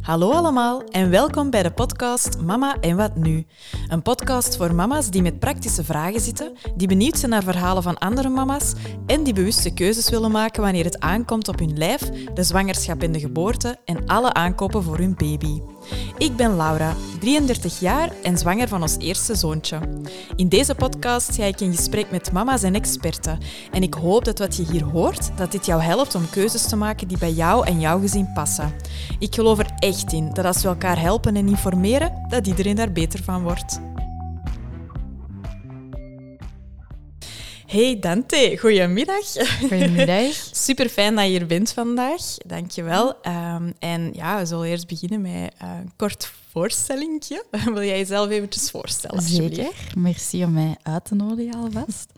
Hallo allemaal en welkom bij de podcast Mama en wat nu? Een podcast voor mama's die met praktische vragen zitten, die benieuwd zijn naar verhalen van andere mama's en die bewuste keuzes willen maken wanneer het aankomt op hun lijf, de zwangerschap en de geboorte en alle aankopen voor hun baby. Ik ben Laura, 33 jaar en zwanger van ons eerste zoontje. In deze podcast ga ik in gesprek met mama's en experten. En ik hoop dat wat je hier hoort, dat dit jou helpt om keuzes te maken die bij jou en jouw gezin passen. Ik geloof er echt in dat als we elkaar helpen en informeren, dat iedereen daar beter van wordt. Hey Dante, goedemiddag. Goedemiddag. Super fijn dat je hier bent vandaag. Dankjewel. Um, en ja, we zullen eerst beginnen met een kort voorstellingje. Wil jij jezelf eventjes voorstellen? Zeker. Merci om mij uit te nodigen alvast.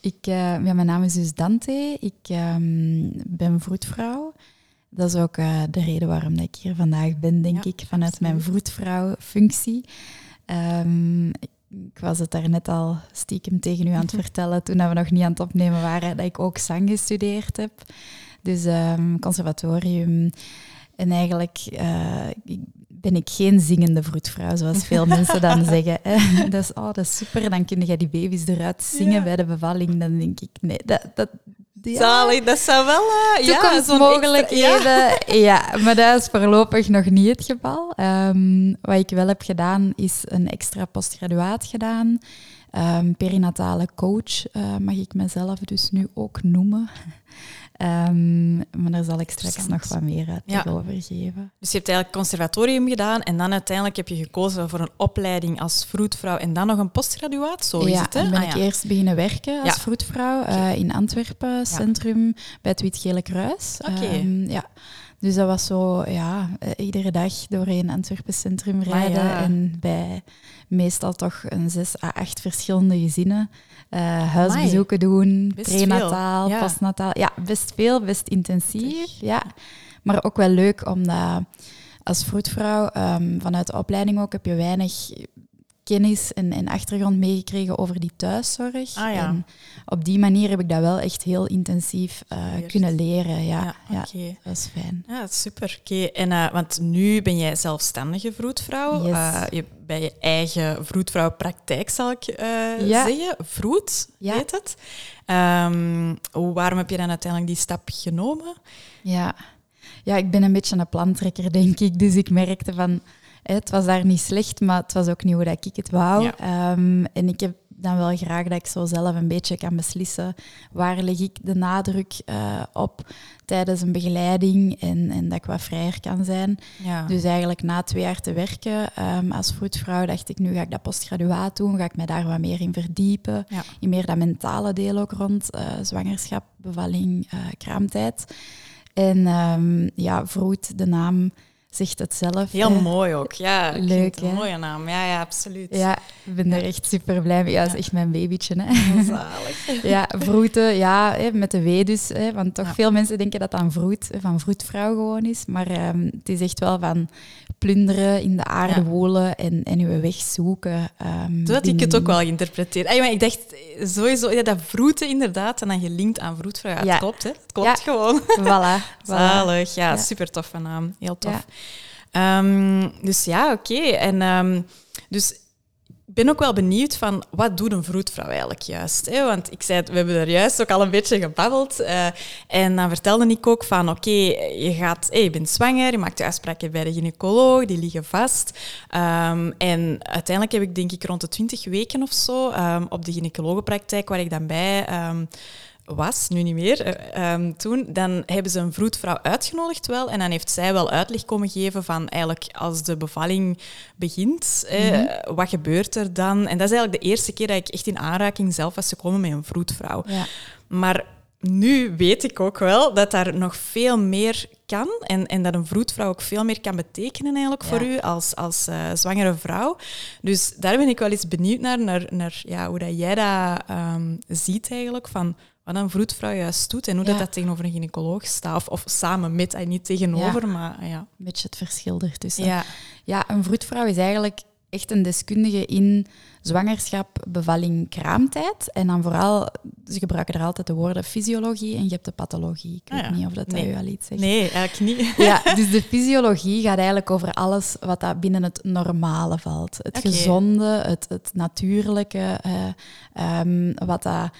Ik, uh, ja, mijn naam is dus Dante. Ik um, ben vroedvrouw. Dat is ook uh, de reden waarom ik hier vandaag ben, denk ja, ik, vanuit mijn vroedvrouwfunctie. Um, ik was het daar net al stiekem tegen u aan het vertellen toen we nog niet aan het opnemen waren, dat ik ook zang gestudeerd heb. Dus um, conservatorium. En eigenlijk uh, ben ik geen zingende vroedvrouw, zoals veel mensen dan zeggen. dat, is, oh, dat is super, dan kun je die baby's eruit zingen ja. bij de bevalling. Dan denk ik, nee, dat, dat, ja. Zalig, dat zou wel uh, toekomstmogelijkheden. Ja. ja. maar dat is voorlopig nog niet het geval. Um, wat ik wel heb gedaan, is een extra postgraduaat gedaan. Um, perinatale coach uh, mag ik mezelf dus nu ook noemen. Um, maar daar zal ik straks nog wat meer uit ja. over geven. Dus je hebt eigenlijk conservatorium gedaan en dan uiteindelijk heb je gekozen voor een opleiding als vroedvrouw en dan nog een postgraduaat, zo is ja, het hè? dan ben ah, ik eerst beginnen werken als vroedvrouw uh, in Antwerpen, centrum, bij het Wit-Gele Kruis. Okay. Um, ja. Dus dat was zo, ja, uh, iedere dag doorheen Antwerpen Centrum rijden ah, en bij meestal toch een zes à acht verschillende gezinnen. Uh, huisbezoeken doen, best prenataal, ja. postnataal. Ja, best veel, best intensief. Ja. Maar ook wel leuk, omdat als vroedvrouw, um, vanuit de opleiding ook, heb je weinig kennis en, en achtergrond meegekregen over die thuiszorg. Ah, ja. En op die manier heb ik dat wel echt heel intensief uh, kunnen leren. Ja, ja, ja, okay. dat is fijn. Ja, super. Oké, en uh, want nu ben jij zelfstandige vroedvrouw. Yes. Uh, je bij je eigen vroedvrouwpraktijk, zal ik ja. zeggen. Vroed, ja. heet het. Um, waarom heb je dan uiteindelijk die stap genomen? Ja. ja, ik ben een beetje een plantrekker, denk ik. Dus ik merkte van het was daar niet slecht, maar het was ook niet hoe dat ik het wou. Ja. Um, en ik heb dan wel graag dat ik zo zelf een beetje kan beslissen waar leg ik de nadruk uh, op tijdens een begeleiding en, en dat ik wat vrijer kan zijn. Ja. Dus eigenlijk na twee jaar te werken um, als vroedvrouw dacht ik, nu ga ik dat postgraduaat doen, ga ik mij daar wat meer in verdiepen. Ja. In meer dat mentale deel ook rond uh, zwangerschap, bevalling, uh, kraamtijd. En um, ja, vroed, de naam zegt het zelf. Heel hè. mooi ook, ja. Leuk, Een mooie naam, ja, ja, absoluut. Ja, ik ben er echt super blij mee. Ja, dat is echt mijn babytje. Hè. Zalig. ja, vroeten, ja, hè, met de W dus. Hè, want toch Ja. veel mensen denken dat dat een vroed, van vroedvrouw gewoon is. Maar ehm, het is echt wel van plunderen, in de aarde wolen en, en uw weg zoeken. ehm, Zo had ik het ook wel geïnterpreteerd. Ah, maar ik dacht sowieso, ja, dat vroeten inderdaad, en dan gelinkt aan vroedvrouw. Ja, klopt, hè. Het klopt gewoon. Voilà. Zalig, ja, Ja. super toffe naam. Heel tof. Ehm, dus ja, oké. En ehm, dus ik ben ook wel benieuwd van wat doet een vroedvrouw eigenlijk juist? Hè? Want ik zei, we hebben er juist ook al een beetje gebabbeld. eh, en dan vertelde ik ook van, oké, je gaat, hey, je bent zwanger, je maakt je afspraken bij de gynaecoloog, die liggen vast. Ehm, en uiteindelijk heb ik denk ik rond de 20 weken of zo op de gynaecologenpraktijk waar ik dan bij was, nu niet meer, eh, ehm, toen, dan hebben ze een vroedvrouw uitgenodigd wel. En dan heeft zij wel uitleg komen geven van eigenlijk als de bevalling begint, eh, wat gebeurt er dan? En dat is eigenlijk de eerste keer dat ik echt in aanraking zelf was gekomen met een vroedvrouw. Ja. Maar nu weet ik ook wel dat daar nog veel meer kan en, en dat een vroedvrouw ook veel meer kan betekenen eigenlijk voor u als, als eh, zwangere vrouw. Dus daar ben ik wel eens benieuwd naar, naar, naar ja, hoe dat jij dat ehm, ziet eigenlijk, van wat een vroedvrouw juist doet en hoe dat, Ja. dat tegenover een gynaecoloog staat. Of, of samen met, en niet tegenover, maar ja. Een beetje het verschil ertussen. Ja, Ja, een vroedvrouw is eigenlijk echt een deskundige in zwangerschap, bevalling, kraamtijd. En dan vooral, ze gebruiken er altijd de woorden fysiologie en je hebt de pathologie. Ik weet Ah ja. niet of dat, Nee. dat u al iets zegt. Nee, eigenlijk niet. Ja, dus de fysiologie gaat eigenlijk over alles wat dat binnen het normale valt. Het gezonde, het, het natuurlijke, eh, ehm, wat dat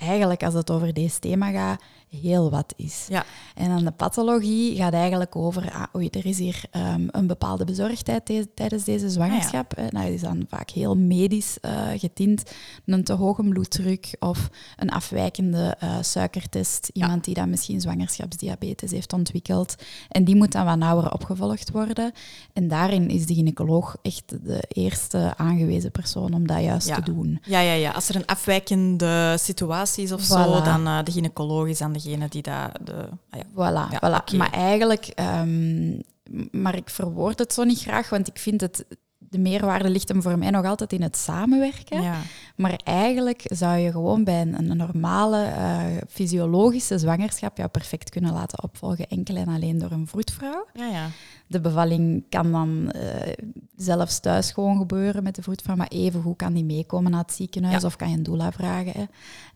eigenlijk, als het over deze thema gaat, heel wat is. Ja. En dan de pathologie gaat eigenlijk over, ah, oei, er is hier ehm, een bepaalde bezorgdheid de- tijdens deze zwangerschap. Eh, nou, dat is dan vaak heel medisch eh, getint. Een te hoge bloeddruk of een afwijkende eh, suikertest. Iemand die dan misschien zwangerschapsdiabetes heeft ontwikkeld. En die moet dan wat nauwer opgevolgd worden. En daarin is de gynaecoloog echt de eerste aangewezen persoon om dat juist te doen. Ja, ja, ja. Als er een afwijkende situatie is of zo, dan eh, de gynaecoloog is dan degene die dat... De, ah ja. Voilà, Ja, voilà. Maar eigenlijk, ehm, maar ik verwoord het zo niet graag, want ik vind het, de meerwaarde ligt hem voor mij nog altijd in het samenwerken. Ja. Maar eigenlijk zou je gewoon bij een, een normale eh, fysiologische zwangerschap jou perfect kunnen laten opvolgen, enkel en alleen door een vroedvrouw. Ja, ja. De bevalling kan dan eh, zelfs thuis gewoon gebeuren met de vroedvrouw, maar even hoe kan die meekomen naar het ziekenhuis Ja. of kan je een doula vragen. Hè?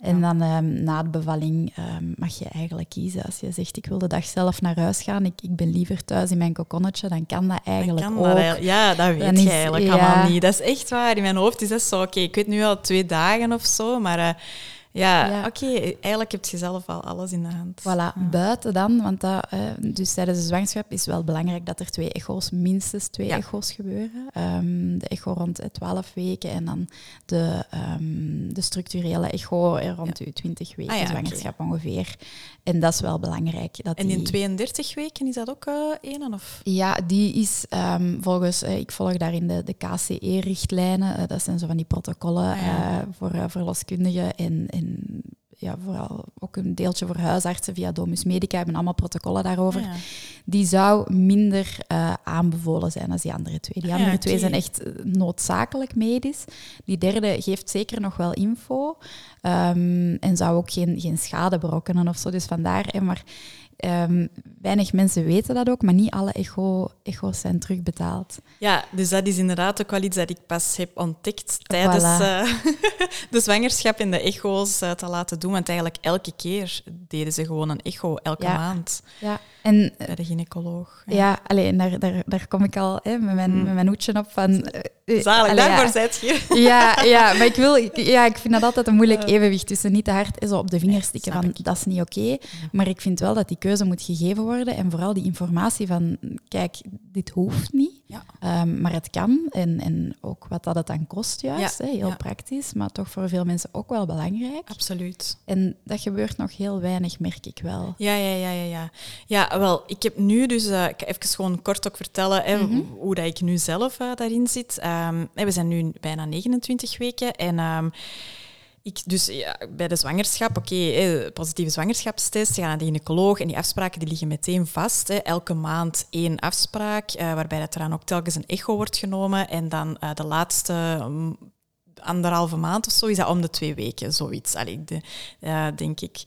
En dan ehm, na de bevalling ehm, mag je eigenlijk kiezen. Als je zegt, ik wil de dag zelf naar huis gaan, ik, ik ben liever thuis in mijn kokonnetje, dan kan dat Dan eigenlijk kan ook. dat ja, dat Dan weet is- je eigenlijk allemaal niet. Dat is echt waar. In mijn hoofd is dat zo, oké, ik weet nu al twee dagen of zo, maar eh, ja, Ja. oké, eigenlijk heb je zelf al alles in de hand. Voilà, Ja. buiten dan, want dat, eh, dus tijdens de zwangerschap is wel belangrijk dat er twee echo's, minstens twee Ja. echo's gebeuren. Ehm, de echo rond eh, 12 weken en dan de, ehm, de structurele echo eh, rond uw 20 weken Ah oké. zwangerschap ongeveer. En dat is wel belangrijk. Dat En in die, 32 weken is dat ook eh één? Of? Ja, die is ehm, volgens, eh, ik volg daarin de, de KCE-richtlijnen. eh, dat zijn zo van die protocollen Ah ja. voor verloskundigen en, en ja, vooral ook een deeltje voor huisartsen via Domus Medica hebben allemaal protocollen daarover. Ja. Die zou minder aanbevolen zijn als die andere twee. Die Ah ja, andere twee zijn echt noodzakelijk medisch. Die derde geeft zeker nog wel info ehm, en zou ook geen, geen schade berokkenen of zo. Dus vandaar, hè, maar ehm, weinig mensen weten dat ook, maar niet alle echo, echo's zijn terugbetaald. Ja, dus dat is inderdaad ook wel iets dat ik pas heb ontdekt tijdens Voilà. eh, de zwangerschap en de echo's eh, te laten doen. Want eigenlijk elke keer deden ze gewoon een echo, elke Ja. maand, Ja. En eh, bij de gynaecoloog. ja, alleen daar, daar, daar kom ik al hè, met, mijn, Mm. met mijn hoedje op van... eh, eh, Zalig, allee, ja. daarvoor zijt je hier. Ja, ja, maar ik, wil, ik, ja, ik vind dat altijd een moeilijk evenwicht tussen niet te hard en zo op de vingers stikken van ik. dat is niet oké. Maar ik vind wel dat die keuze moet gegeven worden en vooral die informatie van kijk, dit hoeft niet, Ja. ehm, maar het kan. En, en ook wat dat het dan kost juist, Ja, heel ja. praktisch, maar toch voor veel mensen ook wel belangrijk. Absoluut. En dat gebeurt nog heel weinig, merk ik wel. Ja, ja, ja, ja, ja. Ja, wel, ik heb nu dus... eh, ik ga even gewoon kort ook vertellen hè, Mhm. hoe dat ik nu zelf eh, daarin zit. Ehm, we zijn nu bijna 29 weken en... ehm, ik, dus ja, bij de zwangerschap, oké, positieve zwangerschapstest, je gaat naar de gynaecoloog en die afspraken die liggen meteen vast. Hè. Elke maand één afspraak, eh, waarbij dat er dan ook telkens een echo wordt genomen. En dan eh, de laatste mm, anderhalve maand of zo is dat om de twee weken, zoiets, Allee, de, denk ik.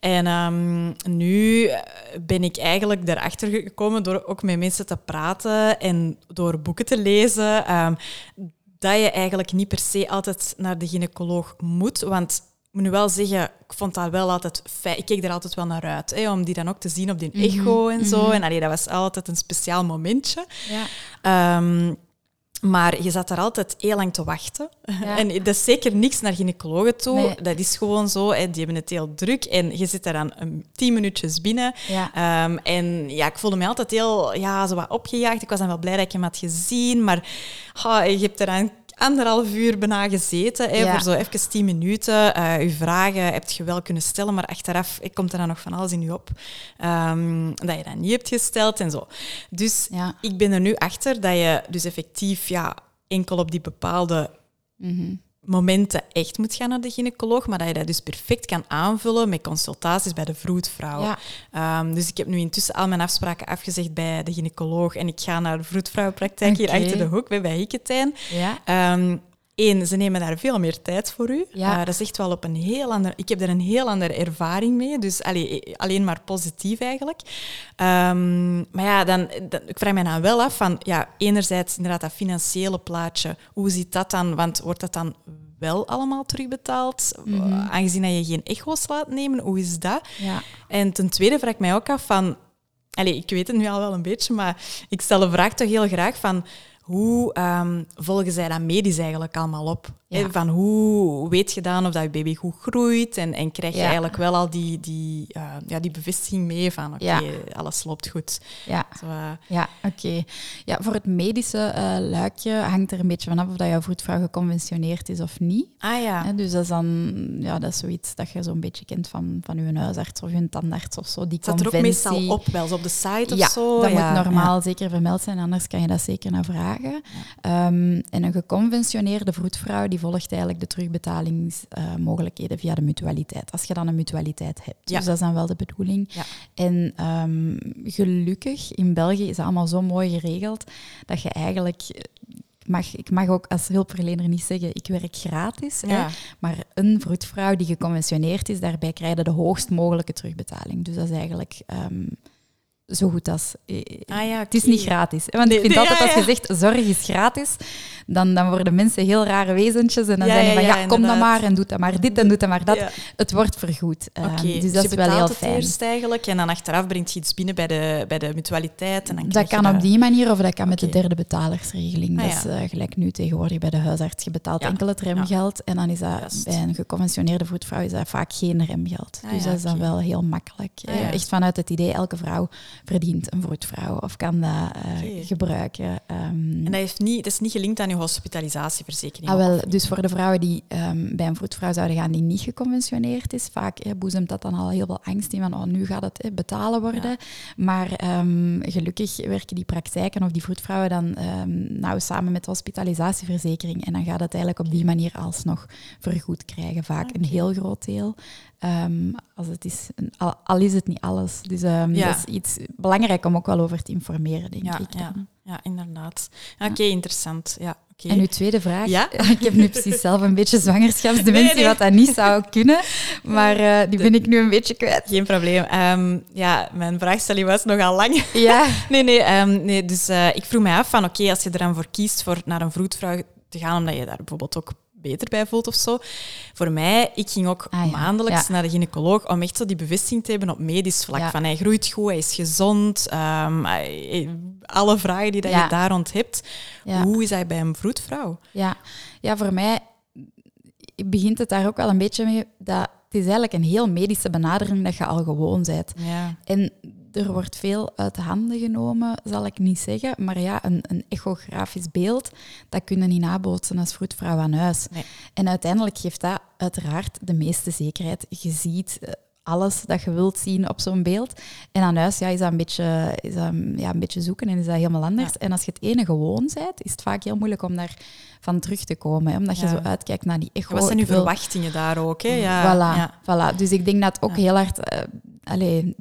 En ehm, nu eh, ben ik eigenlijk erachter gekomen door ook met mensen te praten en door boeken te lezen, ehm, dat je eigenlijk niet per se altijd naar de gynaecoloog moet. Want ik moet nu wel zeggen, ik vond dat wel altijd fijn. Ik keek er altijd wel naar uit, hè, om die dan ook te zien op die echo en zo. En allee, dat was altijd een speciaal momentje. Ja. Ehm, maar je zat daar altijd heel lang te wachten. Ja. En dat is zeker niks naar gynaecologen toe. Nee. Dat is gewoon zo. Hè. Die hebben het heel druk. En je zit daar dan um, tien minuutjes binnen. Ja. Ehm, en ja, ik voelde me altijd heel ja, zo wat opgejaagd. Ik was dan wel blij dat ik hem had gezien. Maar ah, je hebt er dan anderhalf uur bijna gezeten. Hè, Ja. Voor zo even tien minuten. Eh je vragen heb je wel kunnen stellen. Maar achteraf eh, komt er dan nog van alles in je op. ehm, dat je dat niet hebt gesteld en zo. Dus Ja. ik ben er nu achter dat je dus effectief ja, enkel op die bepaalde Mhm. Momenten echt moet gaan naar de gynaecoloog, maar dat je dat dus perfect kan aanvullen met consultaties bij de vroedvrouw. Ja. Ehm, dus ik heb nu intussen al mijn afspraken afgezegd bij de gynaecoloog en ik ga naar de vroedvrouwpraktijk hier achter de hoek bij, bij Hikketijn. Ja. Ehm, Eén, ze nemen daar veel meer tijd voor u. Ja. Uh, dat is echt wel op een heel ander... Ik heb er een heel andere ervaring mee. Dus allee, alleen maar positief eigenlijk. Um, maar ja, dan, dan, ik vraag me dan wel af van... Ja, enerzijds inderdaad dat financiële plaatje. Hoe ziet dat dan? Want wordt dat dan wel allemaal terugbetaald? Mm -hmm. Aangezien dat je geen echo's laat nemen, hoe is dat? Ja. En ten tweede vraag ik mij ook af van... Allee, ik weet het nu al wel een beetje, maar ik stel de vraag toch heel graag van... Hoe um, volgen zij dat medisch eigenlijk allemaal op? Ja. Van hoe weet je dan of dat je baby goed groeit? En, en krijg je ja. eigenlijk wel al die, die, uh, ja, die bevestiging mee van oké, okay, ja. alles loopt goed. Ja, Zo, uh, ja oké. Okay. Ja, voor het medische uh, luikje hangt er een beetje vanaf of dat jouw vroedvrouw geconventioneerd is of niet. Ah ja. dus dat is dan ja, dat is zoiets dat je zo'n beetje kent van, van je huisarts of je tandarts of zo. Die Staat er ook meestal op, wel eens op de site of ja, zo? dat moet normaal zeker vermeld zijn, anders kan je dat zeker naar vragen. Um, en een geconventioneerde vroedvrouw die volgt eigenlijk de terugbetalingsmogelijkheden via de mutualiteit. Als je dan een mutualiteit hebt. Ja. Dus dat is dan wel de bedoeling. Ja. En um, gelukkig, in België is dat allemaal zo mooi geregeld dat je eigenlijk ik mag, ik mag ook als hulpverlener niet zeggen, ik werk gratis. Ja. Hè, maar een vroedvrouw die geconventioneerd is, daarbij krijg je de hoogst mogelijke terugbetaling. Dus dat is eigenlijk um, zo goed als... Ah, ja, Het is niet gratis. Want ik vind nee, altijd, ja, als je zegt, zorg is gratis, dan, dan worden mensen heel rare wezentjes. En dan Ja, zeggen ja, van, ja, ja, kom dan maar en doe dat maar dit en doe dat maar dat. Het wordt vergoed. Um, dus dus dat je is wel betaalt heel het fijn. eerst eigenlijk en dan achteraf brengt je iets binnen bij de, bij de mutualiteit. En dan Dat kan op die manier of dat kan met de derde betalersregeling. Ah, dat is eh, gelijk nu tegenwoordig bij de huisarts. Je betaalt enkel het remgeld en dan is dat bij een geconventioneerde vroedvrouw is dat vaak geen remgeld. Ah, dus dat is dan wel heel makkelijk. Ah, Eh. Echt vanuit het idee, elke vrouw verdient een vroedvrouw of kan dat eh, gebruiken. Ehm, En dat, heeft niet, dat is niet gelinkt aan je hospitalisatieverzekering. Ah, wel, dus voor de vrouwen die ehm, bij een vroedvrouw zouden gaan die niet geconventioneerd is, vaak eh, boezemt dat dan al heel veel angst in van oh, nu gaat het eh, betalen worden. Ja. Maar ehm, gelukkig werken die praktijken of die vroedvrouwen dan ehm, nou samen met de hospitalisatieverzekering en dan gaat het eigenlijk op die manier alsnog vergoed krijgen. Vaak een heel groot deel. Ehm, als het is al, al is het niet alles. Dus Ja. dat is iets belangrijk om ook wel over te informeren, denk Ja, ik. ja. Ja, inderdaad. Oké, interessant. Ja, oké. En uw tweede vraag. Ja? Ik heb nu precies zelf een beetje zwangerschapsdementie, Nee, nee. wat dat niet zou kunnen. Maar eh, die ben ik nu een beetje kwijt. Geen probleem. Ehm, ja, mijn vraagstelling was nogal lang. Ja, Nee, nee, nee dus eh, ik vroeg mij af van oké, als je er dan voor kiest voor naar een vroedvrouw te gaan, omdat je daar bijvoorbeeld ook beter bij voelt of zo. Voor mij, ik ging ook Ah, ja. maandelijks Ja. naar de gynaecoloog om echt zo die bevestiging te hebben op medisch vlak. Ja. Van hij groeit goed, hij is gezond. ehm, hij- alle vragen die dat je daar rond hebt. Hoe is hij bij een vroedvrouw? ja. ja, voor mij begint het daar ook wel een beetje mee dat het is eigenlijk een heel medische benadering dat je al gewoon bent. Ja. En er wordt veel uit de handen genomen, zal ik niet zeggen. Maar ja, een, een echografisch beeld, dat kunnen niet nabootsen als vroedvrouw aan huis. Nee. En uiteindelijk geeft dat uiteraard de meeste zekerheid. Je ziet eh, alles dat je wilt zien op zo'n beeld. En aan huis ja, is dat een beetje, is dat, ja, een beetje zoeken en is dat helemaal anders. Ja. En als je het ene gewoon bent, is het vaak heel moeilijk om daar van terug te komen. Hè? Omdat je zo uitkijkt naar die echo. Wat zijn uw wil- verwachtingen daar ook? Hè? Ja, Voilà. Dus ik denk dat ook heel hard... allee,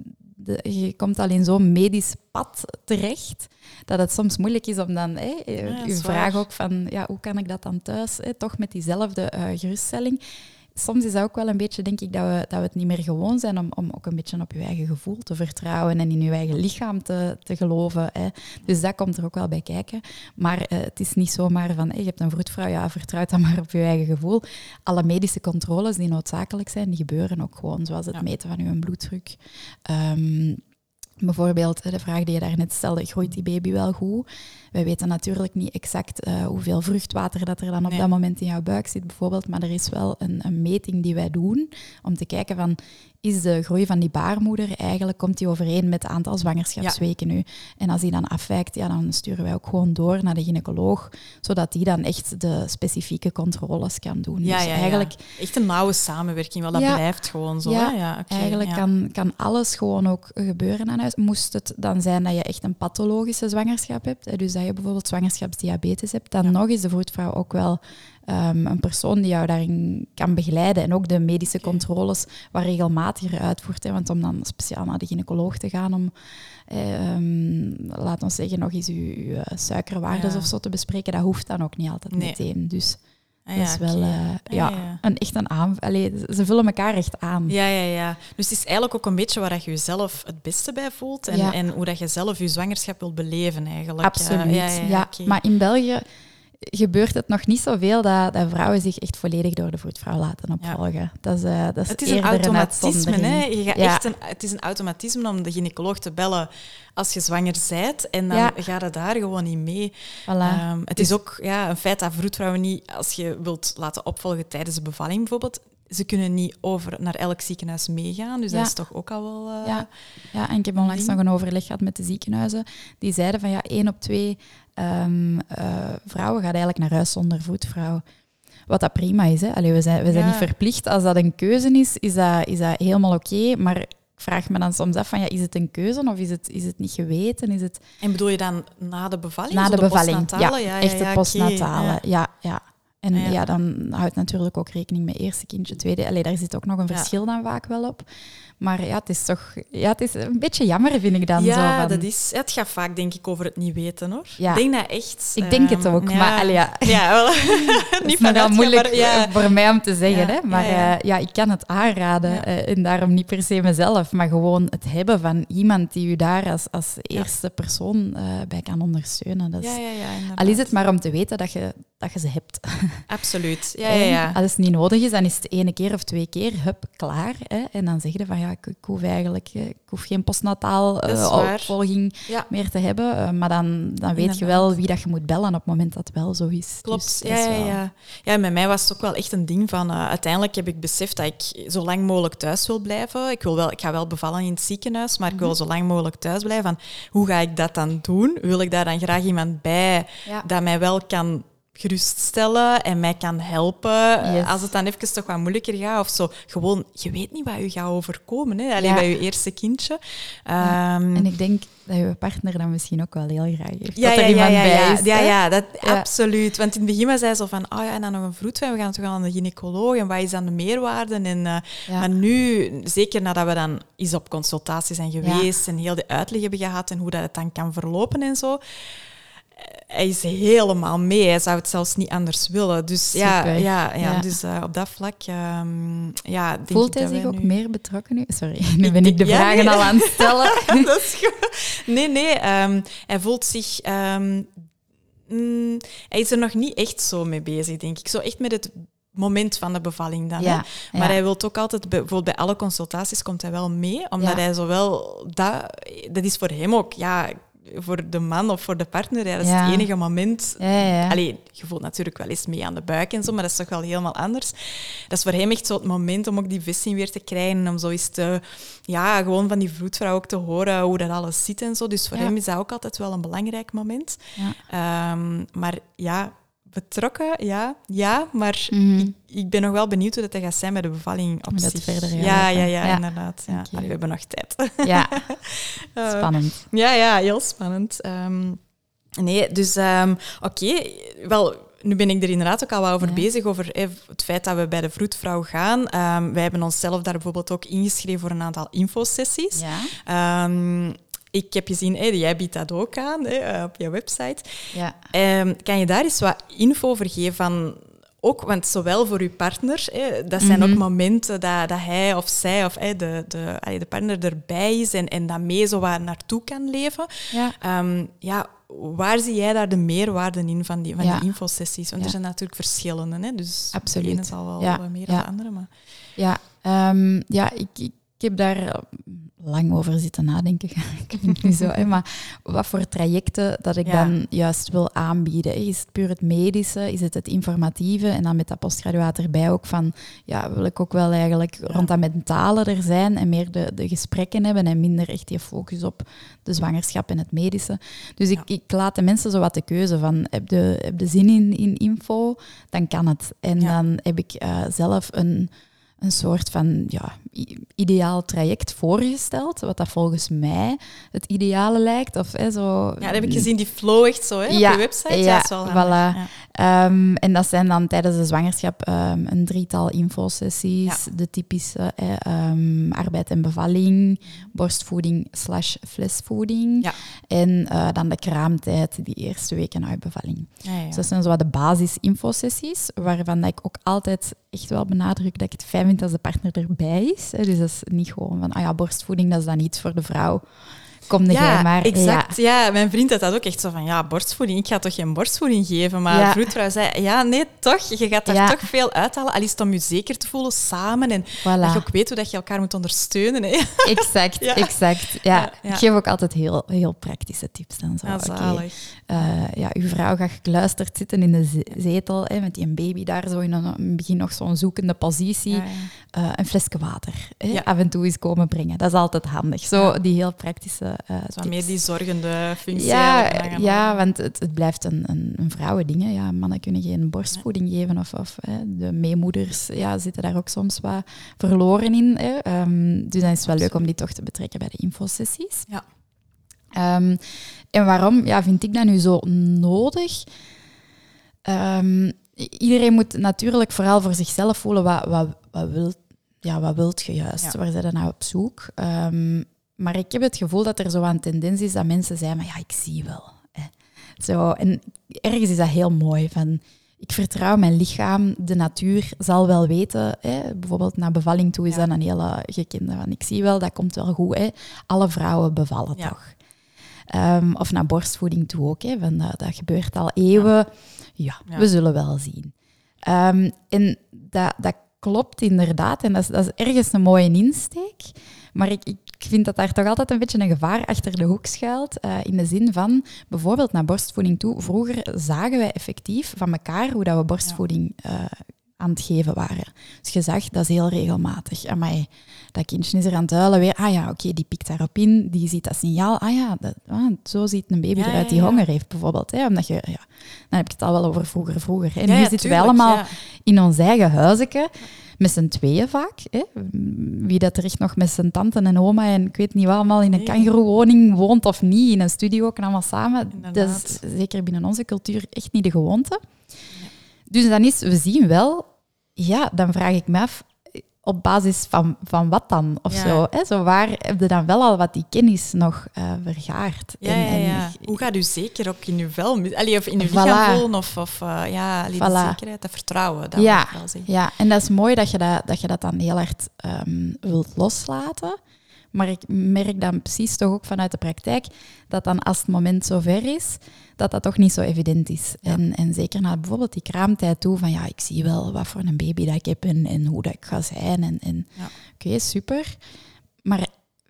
de- je komt al in zo'n medisch pad terecht, dat het soms moeilijk is om dan... Hè, Ja, dat uw is vraag waar. ook van, ja, hoe kan ik dat dan thuis? Hè, toch met diezelfde eh, geruststelling. Soms is dat ook wel een beetje, denk ik, dat we, dat we het niet meer gewoon zijn om, om ook een beetje op je eigen gevoel te vertrouwen en in je eigen lichaam te, te geloven. Hè. Dus dat komt er ook wel bij kijken. Maar eh, het is niet zomaar van, hey, je hebt een vroedvrouw, ja, vertrouw dan maar op je eigen gevoel. Alle medische controles die noodzakelijk zijn, die gebeuren ook gewoon, zoals het Ja. meten van je bloeddruk. Ehm, bijvoorbeeld eh, de vraag die je daarnet stelde, groeit die baby wel goed? Wij weten natuurlijk niet exact eh, hoeveel vruchtwater dat er dan op Nee. dat moment in jouw buik zit, bijvoorbeeld. Maar er is wel een, een meting die wij doen om te kijken van, is de groei van die baarmoeder eigenlijk, komt die overeen met het aantal zwangerschapsweken nu? En als die dan afwijkt, ja, dan sturen wij ook gewoon door naar de gynaecoloog, zodat die dan echt de specifieke controles kan doen. Ja, dus ja, ja. eigenlijk Echt een nauwe samenwerking, wel dat Ja. blijft gewoon zo. Ja, ja Eigenlijk kan, kan alles gewoon ook gebeuren aan huis. Moest het dan zijn dat je echt een pathologische zwangerschap hebt, dus dat je bijvoorbeeld zwangerschapsdiabetes hebt, dan Ja. nog is de vroedvrouw ook wel ehm, een persoon die jou daarin kan begeleiden. En ook de medische controles wat regelmatiger uitvoert. Hè, want om dan speciaal naar de gynaecoloog te gaan om, eh, ehm, laat ons zeggen, nog eens uw, uw, eh, suikerwaardes Ja. of zo te bespreken, dat hoeft dan ook niet altijd Nee. meteen. Dus Ah, dat is wel uh, ja, Een, echt een aan... Allee, ze vullen elkaar echt aan. Ja, ja, ja. Dus het is eigenlijk ook een beetje waar je jezelf het beste bij voelt en, en hoe dat je zelf je zwangerschap wilt beleven eigenlijk. Absoluut. Ja, ja, Maar in België gebeurt het nog niet zoveel dat, dat vrouwen zich echt volledig door de voetvrouw laten opvolgen. Dat is, uh, dat is het is een automatisme. Hè? Je gaat echt een, het is een automatisme om de gynaecoloog te bellen als je zwanger bent. En dan ja. gaat het daar gewoon niet mee. Voilà. Um, het is ook ja, een feit dat vroedvrouwen niet, als je wilt laten opvolgen tijdens de bevalling bijvoorbeeld, ze kunnen niet over naar elk ziekenhuis meegaan. Dus dat is toch ook al wel. Uh, ja. ja, en ik heb onlangs nog een overleg gehad met de ziekenhuizen. Die zeiden van ja, één op twee um, vrouwen gaat eigenlijk naar huis zonder voetvrouw. Wat dat prima is. Hè? Allee, we zijn, we zijn niet verplicht. Als dat een keuze is, is dat, is dat helemaal oké. Maar ik vraag me dan soms af van, ja, is het een keuze of is het, is het niet geweten? Is het... En bedoel je dan na de bevalling? Na de, bevalling, ja, ja, Echt de postnatale, ja. ja. En ja. dan houdt natuurlijk ook rekening met eerste kindje, tweede. Allee, daar zit ook nog een verschil dan vaak wel op. Maar ja, het is toch ja, het is een beetje jammer, vind ik dan. Ja, zo van... dat is, het gaat vaak, denk ik, over het niet weten, hoor. Ja. Ik denk dat echt... Ik denk het ook, um, maar... Allee, ja. Ja, wel. niet van moeilijk ja. voor mij om te zeggen, hè. Maar ja, uh, ik kan het aanraden. Uh, en daarom niet per se mezelf, maar gewoon het hebben van iemand die u daar als, als eerste persoon uh, bij kan ondersteunen. Dat is, ja, ja, ja, al is het maar om te weten dat je, dat je ze hebt. Absoluut. Ja, ja, ja. Als het niet nodig is, dan is het ene keer of twee keer, hup, klaar. Hè. En dan zeg je van, ja, ik, ik hoef eigenlijk ik hoef geen postnataal uh, opvolging meer te hebben. Uh, maar dan, dan weet je wel wie dat je moet bellen op het moment dat het wel zo is. Klopt, dus, ja, ja, ja. ja, met mij was het ook wel echt een ding van... Uh, uiteindelijk heb ik beseft dat ik zo lang mogelijk thuis wil blijven. Ik, wil wel, ik ga wel bevallen in het ziekenhuis, maar ik wil mhm. zo lang mogelijk thuis blijven. Van, hoe ga ik dat dan doen? Wil ik daar dan graag iemand bij dat mij wel kan geruststellen en mij kan helpen. Als het dan even toch wat moeilijker gaat of zo. Gewoon, je weet niet wat je gaat overkomen. Hè? Alleen bij je eerste kindje. Ehm, en ik denk dat je partner dan misschien ook wel heel graag heeft. Ja, dat er ja, iemand bij is. Ja, ja, dat, absoluut. Want in het begin was hij zo van, oh ja, en dan nog een vroedvrouw, we gaan toch aan de gynaecoloog en wat is dan de meerwaarde? En, uh, Maar nu, zeker nadat we dan eens op consultatie zijn geweest en heel de uitleg hebben gehad en hoe dat het dan kan verlopen en zo, hij is helemaal mee. Hij zou het zelfs niet anders willen. Dus ja, ja, ja, dus uh, op dat vlak. Um, ja, denk Voelt hij zich ook meer betrokken nu? Sorry, nu ben ik de vragen al aan het stellen. dat is goed. Nee, nee. Um, hij voelt zich. Um, mm, hij is er nog niet echt zo mee bezig, denk ik. Zo echt met het moment van de bevalling dan. Ja, hè? Maar hij wil ook altijd, bijvoorbeeld bij alle consultaties komt hij wel mee, omdat hij zowel dat, dat is voor hem ook, ja, voor de man of voor de partner, ja, dat is het enige moment. Ja, Allee, je voelt natuurlijk wel eens mee aan de buik en zo, maar dat is toch wel helemaal anders. Dat is voor hem echt zo het moment om ook die vesting weer te krijgen, om zo eens te, ja, gewoon van die vroedvrouw ook te horen hoe dat alles zit en zo. Dus voor hem is dat ook altijd wel een belangrijk moment. Um, maar ja, betrokken, ja. Ja, maar mhm. ik, ik, ben nog wel benieuwd hoe dat gaat zijn bij de bevalling op zich. verder ja, ja, ja, ja, inderdaad. Ja. we hebben nog tijd. Ja, eh, spannend. ja, ja, heel spannend. Ehm, nee, dus um, oké, wel... Nu ben ik er inderdaad ook al wat over bezig, over het feit dat we bij de vroedvrouw gaan. Um, wij hebben onszelf daar bijvoorbeeld ook ingeschreven voor een aantal infosessies. Ja ik heb gezien, hey, jij biedt dat ook aan hè, op je website. Ja. Um, kan je daar eens wat info over geven van... Ook, want zowel voor uw partner, hè, dat zijn ook mhm. momenten dat, dat hij of zij of hè, de, de, de partner erbij is en, en dat mee zo waar naartoe kan leven. Ja. Um, ja, waar zie jij daar de meerwaarde in van die, van die infosessies? Want er zijn natuurlijk verschillende. Hè? Dus Absoluut. de ene zal wel ja. meer dan de andere. Maar... Ja, um, ja ik, ik heb daar lang over zitten nadenken, niet zo. Hè, maar wat voor trajecten dat ik dan juist wil aanbieden. Is het puur het medische? Is het het informatieve? En dan met dat postgraduaat erbij ook van, ja, wil ik ook wel eigenlijk rond dat mentale er zijn en meer de, de gesprekken hebben en minder echt die focus op de zwangerschap en het medische. Dus ik, ik laat de mensen zo wat de keuze van, heb de, heb de zin in, in info? Dan kan het. En dan heb ik uh, zelf een een soort van ja, ideaal traject voorgesteld, wat dat volgens mij het ideale lijkt. Of, hè, zo, ja, dat heb ik gezien, die flow echt zo hè, ja, op je website. Ja, ja voilà. Ja. Um, en dat zijn dan tijdens de zwangerschap um, een drietal infosessies, de typische um, arbeid en bevalling, borstvoeding slash flesvoeding en uh, dan de kraamtijd, die eerste weken uit bevalling. Dus dat zijn zo wat de basis-infosessies, waarvan ik ook altijd echt wel benadruk dat ik het fijn vind als de partner erbij is. Dus dat is niet gewoon van, ah ja, borstvoeding, dat is dan iets voor de vrouw kom ja, maar. Exact. Ja. mijn vriend had dat ook echt zo van, ja, borstvoeding, ik ga toch geen borstvoeding geven? Maar ja. vroedvrouw zei, ja, nee, toch, je gaat daar toch veel uithalen. Al is het om je zeker te voelen samen en dat je ook weet hoe dat je elkaar moet ondersteunen. Hè. Exact, exact. Ja. Ik geef ook altijd heel, heel praktische tips. Dan zo. Ja, zalig. Uh, ja, uw vrouw gaat gekluisterd zitten in de zetel hè, met die baby daar zo in een begin nog zo'n zoekende positie. Uh, een flesje water hè, af en toe eens komen brengen. Dat is altijd handig. Zo die heel praktische uh, meer die zorgende functie. Ja, ja want het, het blijft een, een, een vrouwending. Ja, mannen kunnen geen borstvoeding geven of, of de meemoeders ja, zitten daar ook soms wat verloren in. Hè. Um, dus dan is het wel leuk om die toch te betrekken bij de infosessies. Ja. Um, en waarom ja, vind ik dat nu zo nodig? Um, iedereen moet natuurlijk vooral voor zichzelf voelen wat, wat, wat wilt ja, wat wilt je juist? Waar zijn je nou op zoek? Um, maar ik heb het gevoel dat er zo een tendens is dat mensen zeggen, maar ja, ik zie wel. Hè. Zo, en ergens is dat heel mooi. Van, ik vertrouw mijn lichaam, de natuur zal wel weten. Hè. Bijvoorbeeld naar bevalling toe is dat een hele gekende. Van, ik zie wel, dat komt wel goed. Hè. Alle vrouwen bevallen toch. Um, of naar borstvoeding toe ook. Hè. Van, dat, dat gebeurt al eeuwen. Ja, we zullen wel zien. Um, en dat, dat klopt inderdaad. En dat is, dat is ergens een mooie insteek. Maar ik, ik vind dat daar toch altijd een beetje een gevaar achter de hoek schuilt. Uh, in de zin van, bijvoorbeeld naar borstvoeding toe. Vroeger zagen wij effectief van elkaar hoe dat we borstvoeding uh, aan het geven waren. Dus je zag, dat is heel regelmatig. Amai, dat kindje is er aan het huilen weer. Ah ja, oké, okay, die pikt daarop in, die ziet dat signaal. Ah ja, dat, ah, zo ziet een baby eruit die honger heeft, bijvoorbeeld. Hè? Omdat je, ja, dan heb ik het al wel over vroeger, vroeger. En nu zitten we allemaal in ons eigen huizenke met z'n tweeën vaak. Hè. Wie dat er echt nog met zijn tante en oma en ik weet niet wat allemaal in een nee. kangeroewoning woont of niet, in een studio ook allemaal samen. Dat is zeker binnen onze cultuur echt niet de gewoonte. Dus dan is, we zien wel, ja, dan vraag ik me af, op basis van, van wat dan? Of zo, hè? zo waar heb je dan wel al wat die kennis nog uh, vergaard? Ja, en, ja, Hoe gaat u zeker ook in uw vel, allee, of in uw lichaam voelen? Of, of uh, ja, voilà. de zekerheid, dat vertrouwen. Dat ja, wel ja, en dat is mooi dat je dat, dat, je dat dan heel hard um, wilt loslaten. Maar ik merk dan precies toch ook vanuit de praktijk dat dan als het moment zover is, dat dat toch niet zo evident is. En, en zeker naar bijvoorbeeld die kraamtijd toe, van ja, ik zie wel wat voor een baby dat ik heb en, en hoe dat ik ga zijn. En, en ja. Oké, super. Maar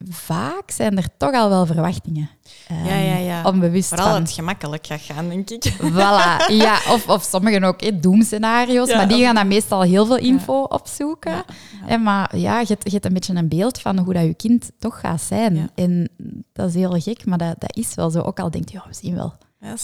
vaak zijn er toch al wel verwachtingen. Um, ja, ja, ja. Onbewust Vooral van... het gemakkelijk gaat gaan, denk ik. Voilà, ja. Of, of sommigen ook, hè, doemscenario's. maar die gaan dan meestal heel veel info opzoeken. En maar ja, je, je hebt een beetje een beeld van hoe dat je kind toch gaat zijn. En dat is heel gek, maar dat, dat is wel zo. Ook al denkt je, ja, we zien wel.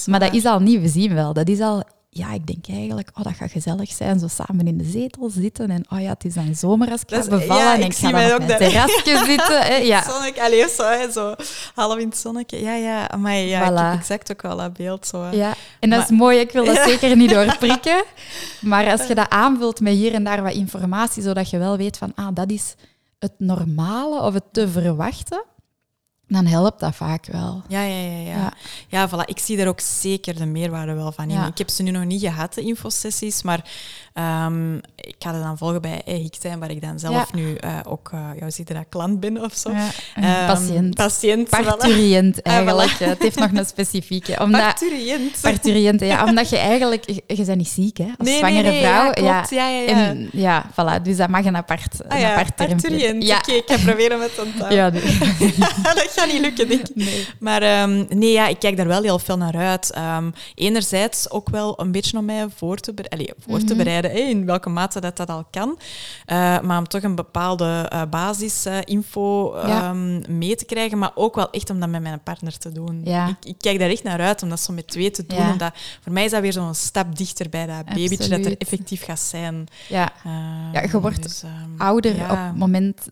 Maar dat is al niet, we zien wel. Dat is al ja, ik denk eigenlijk, oh, dat gaat gezellig zijn, zo samen in de zetel zitten. En oh ja, het is dan zomer als ik ga bevallen ja, en ik, ik ga dan op mijn terrasje zitten. Hè, ja. Zonneke, alleen zo, hè, zo half in het zonnetje. Ja, ja, maar ja, voilà. ik heb exact ook wel dat beeld. Zo, Ja, en dat is mooi, ik wil dat zeker niet doorprikken. Maar als je dat aanvult met hier en daar wat informatie, zodat je wel weet van, ah, dat is het normale of het te verwachten, dan helpt dat vaak wel. Ja, ja, ja. Ja, ja. ja voilà. ik zie daar ook zeker de meerwaarde wel van in. Ik heb ze nu nog niet gehad, de infosessies, maar um, ik ga het dan volgen bij Hiktijn, waar ik dan zelf nu uh, ook, uh, ja, ziet dat, klant ben of zo. Um, patiënt. Patiënt. Parturiënt voilà. eigenlijk. het heeft nog een specifieke. Omdat, parturiënt. Parturiënt, ja. Omdat je eigenlijk, je, je bent niet ziek, hè. Als nee, zwangere nee, nee, vrouw. Ja. Ja, ja, ja. En, ja, voilà. Dus dat mag een apart, ah, een apart Parturiënt. Ja. Oké, okay, ik ga proberen met onthouden. Ja, dat gaat niet lukken, denk ik. Maar um, nee, ja, ik kijk daar wel heel veel naar uit. Enerzijds ook wel een beetje om mij voor te, bereiden, voor te in welke mate dat dat al kan. Uh, maar om toch een bepaalde uh, basisinfo um, mee te krijgen, maar ook wel echt om dat met mijn partner te doen. Ja. Ik, ik, kijk daar echt naar uit om dat zo met twee te doen. Omdat, voor mij is dat weer zo'n stap dichter bij dat babytje dat er effectief gaat zijn. Ja, ja je wordt dus, ouder op het moment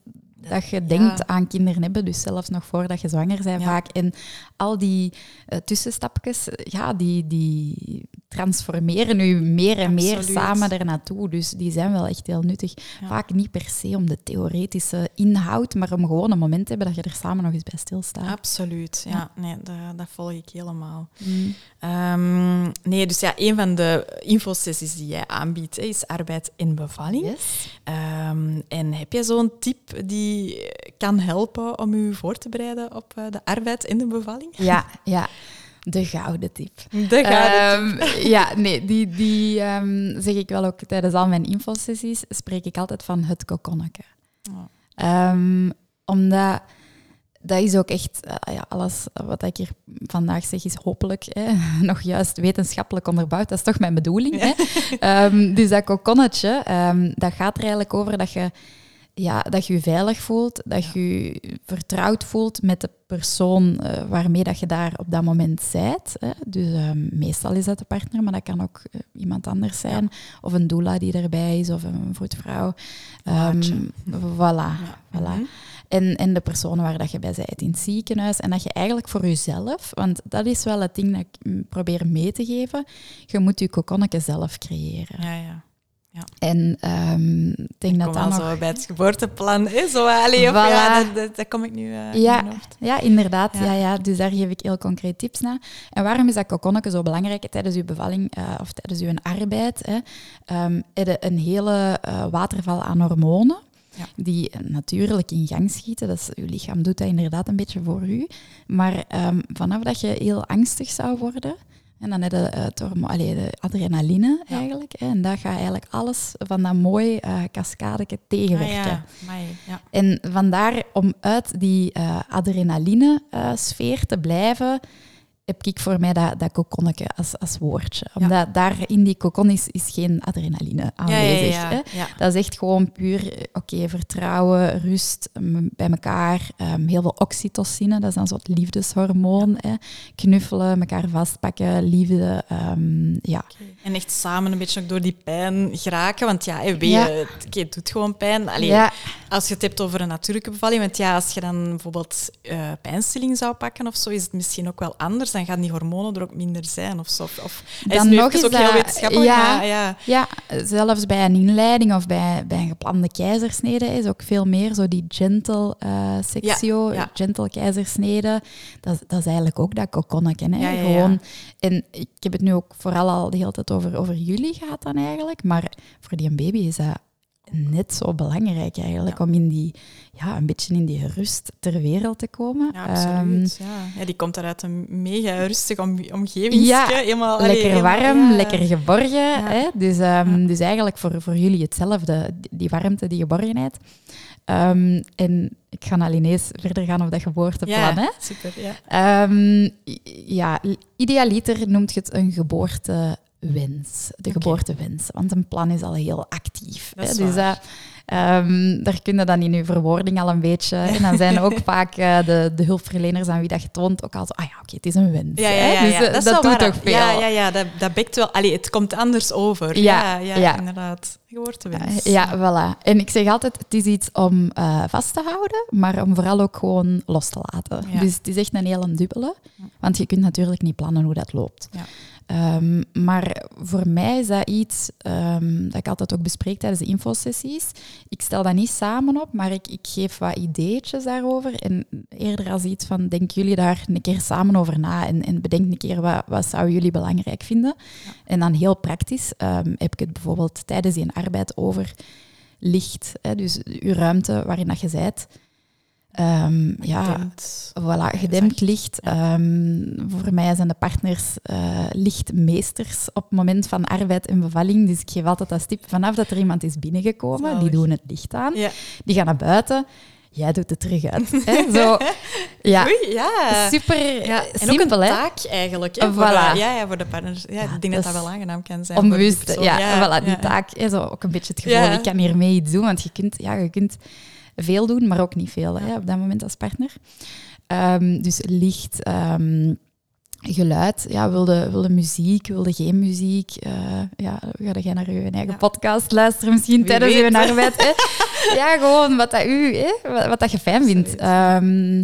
dat je denkt aan kinderen hebben, dus zelfs nog voordat je zwanger bent vaak. En al die uh, tussenstapjes, ja, die, die transformeren nu meer en meer samen er naartoe. Dus die zijn wel echt heel nuttig. Vaak niet per se om de theoretische inhoud, maar om gewoon een moment te hebben dat je er samen nog eens bij stilstaat. Absoluut, ja. Nee, dat, dat, volg ik helemaal. Mm. Ehm, nee, dus ja, een van de infosessies die jij aanbiedt is arbeid in bevalling. Yes. Ehm, en heb je zo'n tip die kan helpen om u voor te bereiden op eh, de arbeid in de bevalling? Ja, ja. De gouden tip. De gouden tip. Ehm, ja, nee, die, die um, zeg ik wel ook tijdens al mijn infosessies, spreek ik altijd van het kokonnetje. Oh. Um, omdat dat is ook echt, uh, ja, alles wat ik hier vandaag zeg is hopelijk hè, nog juist wetenschappelijk onderbouwd. Dat is toch mijn bedoeling. Hè? dus dat kokonnetje, dat gaat er eigenlijk over dat je ja, dat je je veilig voelt, dat je je vertrouwd voelt met de persoon uh, waarmee dat je daar op dat moment zijt. Hè. Dus uh, meestal is dat de partner, maar dat kan ook uh, iemand anders zijn. Of een doula die erbij is, of een voetvrouw. Um, voilà. Ja. voilà. -hmm. En, en de personen waar dat je bij bent in het ziekenhuis. En dat je eigenlijk voor jezelf, want dat is wel het ding dat ik probeer mee te geven, je moet je kokonnetje zelf creëren. Ja, ja. Ja. En um, ik denk dat dan nog... zo bij het geboorteplan is. Zo, allee, of, voilà. ja, dat, dat, kom ik nu uh, ja, in Ja, inderdaad. Ja. ja. Dus daar geef ik heel concreet tips naar. En waarom is dat kokonnetje zo belangrijk tijdens uw bevalling uh, of tijdens uw arbeid? Hè? Um, een hele uh, waterval aan hormonen. Ja. die natuurlijk in gang schieten. Dat is, uw lichaam doet dat inderdaad een beetje voor u. Maar um, vanaf dat je heel angstig zou worden, en dan heb je het uh, de adrenaline eigenlijk. Hè, en dat gaat eigenlijk alles van dat mooi uh, cascadeke tegenwerken. Ah, ja. ja. En vandaar om uit die uh, adrenaline-sfeer te blijven, heb ik voor mij dat, dat kokonnetje als, als woordje. Omdat daar in die kokon is, is geen adrenaline aanwezig. Ja, ja, ja, Dat is echt gewoon puur, oké, vertrouwen, rust bij elkaar. Um, heel veel oxytocine, dat is dan zo'n liefdeshormoon. Hè. Knuffelen, elkaar vastpakken, liefde. Um, ja. Okay. En echt samen een beetje ook door die pijn geraken. Want ja, weet je, het doet gewoon pijn. Allee, Als je het hebt over een natuurlijke bevalling. Want ja, als je dan bijvoorbeeld uh, pijnstilling zou pakken of zo, is het misschien ook wel anders dan gaan die hormonen er ook minder zijn of zo. Of, dan is nog is ook dat, heel wetenschappelijk. Ja, ja. ja, zelfs bij een inleiding of bij, bij een geplande keizersnede is ook veel meer zo die gentle uh, sectio, gentle keizersnede. Dat, dat is eigenlijk ook dat kokonnetje. Hè? Gewoon, en ik heb het nu ook vooral al de hele tijd over, over jullie gehad dan eigenlijk, maar voor die baby is dat net zo belangrijk eigenlijk om in die, ja, een beetje in die rust ter wereld te komen. Ja, absoluut. Um, ja. ja. die komt eruit een mega rustige om, omgeving. Ja, helemaal, lekker warm, lekker geborgen. Hè? Dus, um, dus eigenlijk voor, voor jullie hetzelfde, die warmte, die geborgenheid. Um, en ik ga naar Linees verder gaan op dat geboorteplan. Ja, hè? super. Ja. ja, idealiter noemt je het een geboorte wens, de geboortewens. Want een plan is al heel actief. Hè? Dus uh, um, daar kun je dan in je verwoording al een beetje. En dan zijn ook vaak uh, de, de hulpverleners aan wie dat je toont ook al zo, ah ja, oké, het is een wens. Ja, ja, ja, dus uh, dat, dat doet toch veel. Ja, ja, ja dat, dat bekt wel. Allee, het komt anders over. Ja, ja, ja, inderdaad. Geboortewens. ja, voilà. En ik zeg altijd, het is iets om vast te houden, maar om vooral ook gewoon los te laten. Dus het is echt een hele dubbele. Want je kunt natuurlijk niet plannen hoe dat loopt. Ja. Um, maar voor mij is dat iets um, dat ik altijd ook bespreek tijdens de infosessies. Ik stel dat niet samen op, maar ik, ik geef wat ideetjes daarover. En eerder als iets van, denk jullie daar een keer samen over na en, en bedenk een keer wat, wat zouden jullie belangrijk vinden. Ja. En dan heel praktisch um, heb ik het bijvoorbeeld tijdens die arbeid over licht. Hè, dus uw ruimte waarin dat je zijt. Um, ja, gedempt. Voilà, gedempt licht. Um, voor mij zijn de partners uh, lichtmeesters op het moment van arbeid en bevalling. Dus ik geef altijd als tip, vanaf dat er iemand is binnengekomen, die doen het licht aan. Ja. Die gaan naar buiten. jij doet het terug uit. Hè? Zo, ja, Oei, ja. super Ja, en simpel, ook een hè? taak eigenlijk. Hè, Voilà. voor, de- ja, ja, voor de partners. Ja, ik denk dat dat dat is wel aangenaam kan zijn. Onbewust, ja, voilà, die taak. Hè, zo ook een beetje het gevoel, ik kan hiermee iets doen, want je kunt, ja, je kunt veel doen, maar ook niet veel hè, op dat moment als partner. Ehm, dus licht, ehm, geluid, ja, wilde, wilde muziek, wilde geen muziek. eh, ja, ga jij naar je eigen Ja. podcast luisteren misschien Wie tijdens je arbeid. Hè? ja, gewoon wat dat u, hè? Wat, wat dat je fijn vindt. Ehm,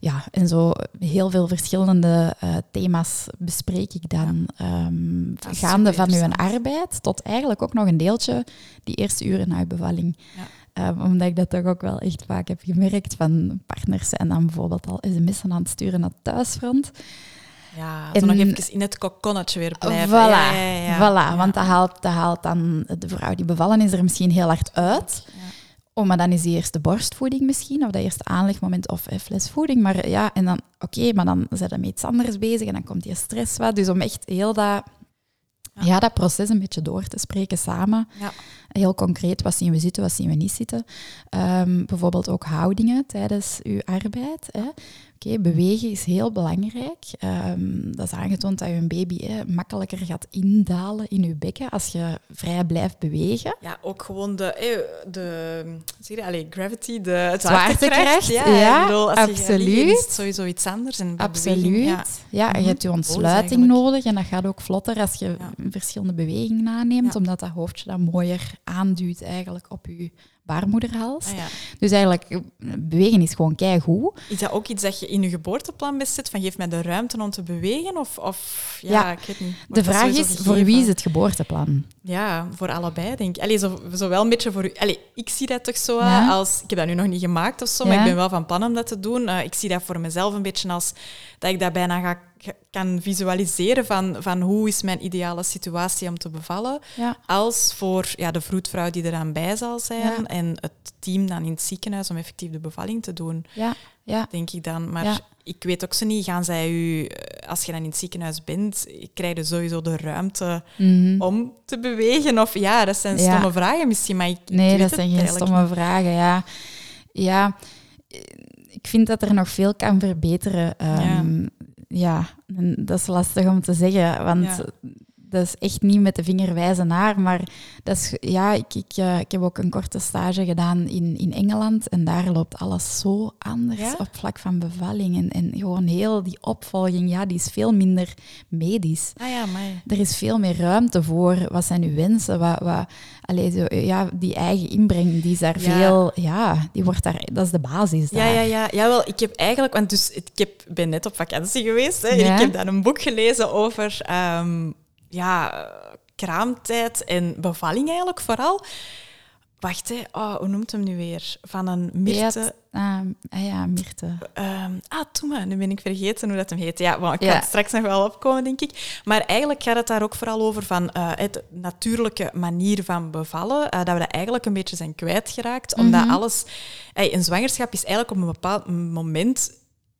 ja, en zo heel veel verschillende eh, thema's bespreek ik dan. Gaande van uw arbeid tot eigenlijk ook nog een deeltje die eerste uren na uw bevalling. Ja. Ehm, omdat ik dat toch ook wel echt vaak heb gemerkt van partners en dan bijvoorbeeld al sms'en aan het sturen naar het thuisfront. Ja, En- nog even in het kokonnetje weer blijven. Voilà, Ja, ja, ja. voilà want dat haalt, dat haalt dan de vrouw die bevallen is er misschien heel hard uit. Oh, maar dan is die eerste borstvoeding misschien, of dat eerste aanlegmoment of eh, flesvoeding. Maar ja, en dan, oké, maar dan zijn we met iets anders bezig en dan komt die stress wat. Dus om echt heel dat, Ja. ja. dat proces een beetje door te spreken samen. Ja. Heel concreet, wat zien we zitten, wat zien we niet zitten. Ehm, bijvoorbeeld ook houdingen tijdens uw arbeid. Hè. Oké, bewegen is heel belangrijk. Ehm, dat is aangetoond dat je een baby hè, makkelijker gaat indalen in je bekken als je vrij blijft bewegen. Ja, ook gewoon de, eh, de zie je, allee, gravity, de het Zwaartekracht, Ja, ja, ik bedoel, als je gaat absoluut. is het sowieso iets anders. En Absoluut. beweging, ja, ja. en je hebt je Mhm. ontsluiting nodig en dat gaat ook vlotter als je Ja. verschillende bewegingen aanneemt, omdat dat hoofdje dan mooier aanduwt eigenlijk op je baarmoederhals. Ah, ja. Dus eigenlijk, eh, bewegen is gewoon keigoed. Is dat ook iets dat je in je geboorteplan bezit? Van geef mij de ruimte om te bewegen? Of, of ja, Ja. ik weet niet. De vraag is, voor wie is het geboorteplan? Ja, voor allebei, denk ik. Allee, zo, zo wel een beetje voor u. Allee, ik zie dat toch zo Ja. als... Ik heb dat nu nog niet gemaakt of zo, maar ik ben wel van plan om dat te doen. Eh, ik zie dat voor mezelf een beetje als dat ik dat bijna ga, kan visualiseren van, van hoe is mijn ideale situatie om te bevallen. Als voor ja, de vroedvrouw die eraan bij zal zijn Ja. En het team dan in het ziekenhuis om effectief de bevalling te doen, Ja, ja. denk ik dan. Maar Ja. ik weet ook zo niet, gaan zij u, eh, als je dan in het ziekenhuis bent, krijg je sowieso de ruimte Mhm. om te bewegen? Of ja, dat zijn Ja. stomme vragen misschien, maar ik, Nee, dat zijn geen stomme vragen. Ja. ja, eh, ik vind dat er nog veel kan verbeteren. Ehm, ja. en dat is lastig om te zeggen, want Ja. Dat is echt niet met de vinger wijzen naar. Maar dat is, ja, ik, ik, eh, ik heb ook een korte stage gedaan in, in Engeland en daar loopt alles zo anders Ja? op vlak van bevalling. En, en gewoon heel die opvolging, ja, die is veel minder medisch. Ah ja, maar... Er is veel meer ruimte voor. Wat zijn uw wensen? Wat, wat, allee, zo, ja, die eigen inbreng, die is daar Ja. veel... Ja, die wordt daar... Dat is de basis Ja, daar. ja, ja. Jawel, ik heb eigenlijk... Want dus, ik heb, ben net op vakantie geweest hè, en Ja. ik heb dan een boek gelezen over ehm, ja, kraamtijd en bevalling eigenlijk vooral. Wacht, hè. Oh, hoe noemt hem nu weer? Van een Mirte... Ah, ah ja, Mirte. Ehm, ah, maar, nu ben ik vergeten hoe dat hem heet. Ja, maar ik Ja. ga het straks nog wel opkomen, denk ik. Maar eigenlijk gaat het daar ook vooral over van eh, het natuurlijke manier van bevallen. eh, dat we dat eigenlijk een beetje zijn kwijtgeraakt. Omdat Mhm. alles... Ey, een zwangerschap is eigenlijk op een bepaald moment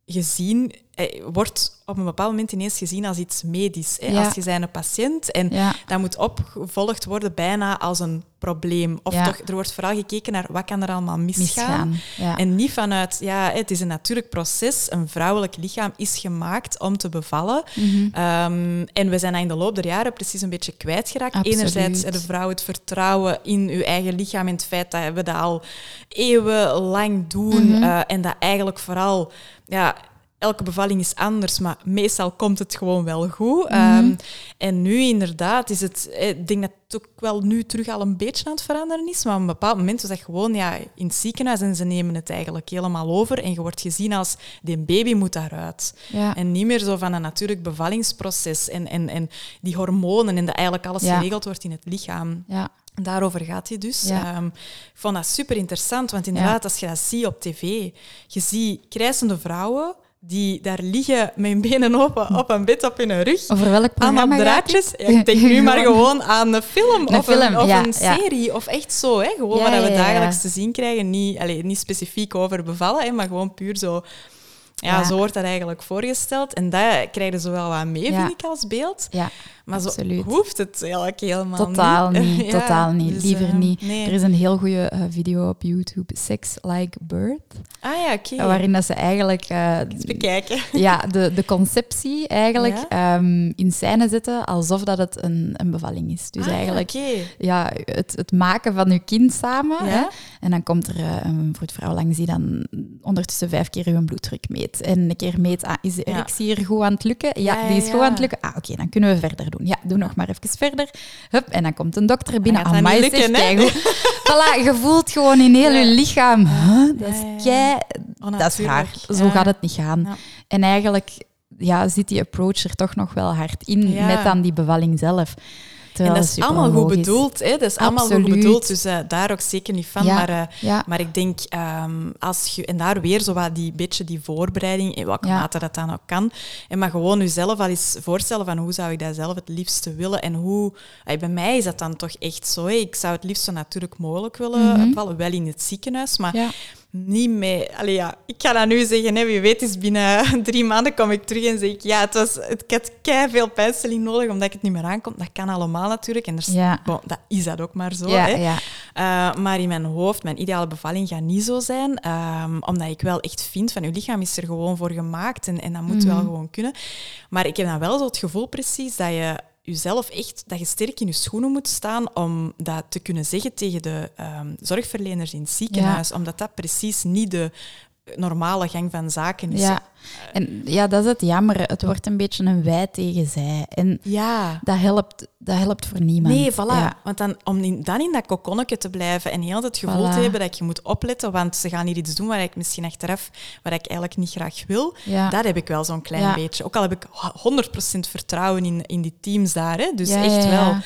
gezien... ey, wordt op een bepaald moment ineens gezien als iets medisch. Hè? Ja. Als je een patiënt en Ja, dat moet opgevolgd worden bijna als een probleem. Of Ja. toch, er wordt vooral gekeken naar wat kan er allemaal misgaan. En niet vanuit, ja, het is een natuurlijk proces. Een vrouwelijk lichaam is gemaakt om te bevallen. Mhm. Ehm, en we zijn dat in de loop der jaren precies een beetje kwijtgeraakt. Absoluut. Enerzijds de vrouw het vertrouwen in uw eigen lichaam en het feit dat we dat al eeuwenlang doen. Mhm. eh, en dat eigenlijk vooral, ja, elke bevalling is anders, maar meestal komt het gewoon wel goed. Mhm. Ehm, en nu inderdaad is het, eh, ik denk dat het ook wel nu terug al een beetje aan het veranderen is, maar op een bepaald moment was dat gewoon ja, in het ziekenhuis en ze nemen het eigenlijk helemaal over en je wordt gezien als, die baby moet daaruit. ja. En niet meer zo van een natuurlijk bevallingsproces en, en, en die hormonen en dat eigenlijk alles Ja. geregeld wordt in het lichaam. ja. Daarover gaat hij dus. Ja. Ehm, ik vond dat super interessant, want inderdaad, als je dat ziet op tv, je ziet krijzende vrouwen die daar liggen met hun benen open op een bed op hun rug. Over welk Aan programma gaat draadjes. Ja, ik denk nu maar Gewoon- aan een film Een of een, film, of ja, een ja. serie. Of echt zo, hè? gewoon wat we dagelijks te zien krijgen. Niet, niet specifiek over bevallen, hè, maar gewoon puur zo Ja, zo wordt dat eigenlijk voorgesteld. En dat krijg je zo wel wat mee, vind ik, als beeld. Ja, maar absoluut. zo hoeft het eigenlijk helemaal totaal niet. ja, totaal niet, dus, liever uh, niet. Nee. Er is een heel goede uh, video op YouTube, Sex Like Birth. Ah ja, oké. Okay. Waarin dat ze eigenlijk... Uh, Eens bekijken. Ja, de, de conceptie eigenlijk um, in scène zetten alsof dat het een, een bevalling is. Dus ah, eigenlijk okay. ja, het, het maken van je kind samen. Ja? Hè? En dan komt er een vroedvrouw langs die dan ondertussen vijf keer uw bloeddruk meet. En een keer meet, ah, is de erectie hier goed aan het lukken? Ja, ja die is goed aan het lukken. Ah, oké, okay, dan kunnen we verder doen. Ja, doe nog maar even verder. Hup, en dan komt een dokter binnen. Ah, Amai, lukken, zeg, voilà, je voelt gewoon in heel je lichaam. Huh? Dat is kei... Dat is raar. Zo gaat het niet gaan. En eigenlijk ja, zit die approach er toch nog wel hard in, met aan die bevalling zelf. En dat is allemaal goed bedoeld. Hè? Dat is allemaal goed bedoeld. Dus uh, daar ook zeker niet van. Ja, maar, uh, ja. maar ik denk, um, als je... En daar weer zo wat die beetje die voorbereiding, in welke Ja. mate dat dan ook kan. En maar gewoon jezelf al eens voorstellen van hoe zou ik dat zelf het liefste willen. En hoe... Ay, bij mij is dat dan toch echt zo. Hè? Ik zou het liefst zo natuurlijk mogelijk willen bevallen. Wel in het ziekenhuis, maar. Niet mee. Allee, ja, ik ga dat nu zeggen, hè, wie weet is binnen drie maanden kom ik terug en zeg ik, ja, het was, het, ik had kei veel pijnstilling nodig omdat ik het niet meer aankom. Dat kan allemaal natuurlijk en er, Ja. bon, dat is dat ook maar zo. Ja, hè. ja. Uh, maar in mijn hoofd, mijn ideale bevalling gaat niet zo zijn, ehm, omdat ik wel echt vind van je lichaam is er gewoon voor gemaakt en, en dat moet wel Mhm. gewoon kunnen. Maar ik heb dan wel zo het gevoel precies dat je jezelf echt, dat je sterk in je schoenen moet staan om dat te kunnen zeggen tegen de ehm, zorgverleners in het ziekenhuis, omdat dat precies niet de normale gang van zaken is. Ja. En ja, dat is het jammer. Het wordt een beetje een wij tegen zij. En Ja. dat helpt, dat helpt voor niemand. Nee, voilà. Ja. Want dan, om in, dan in dat kokonnetje te blijven en heel het gevoel Voilà. te hebben dat je moet opletten, want ze gaan hier iets doen waar ik misschien achteraf, waar ik eigenlijk niet graag wil, Ja. dat heb ik wel zo'n klein Ja. beetje. Ook al heb ik 100% vertrouwen in, in die teams daar, hè. dus echt wel.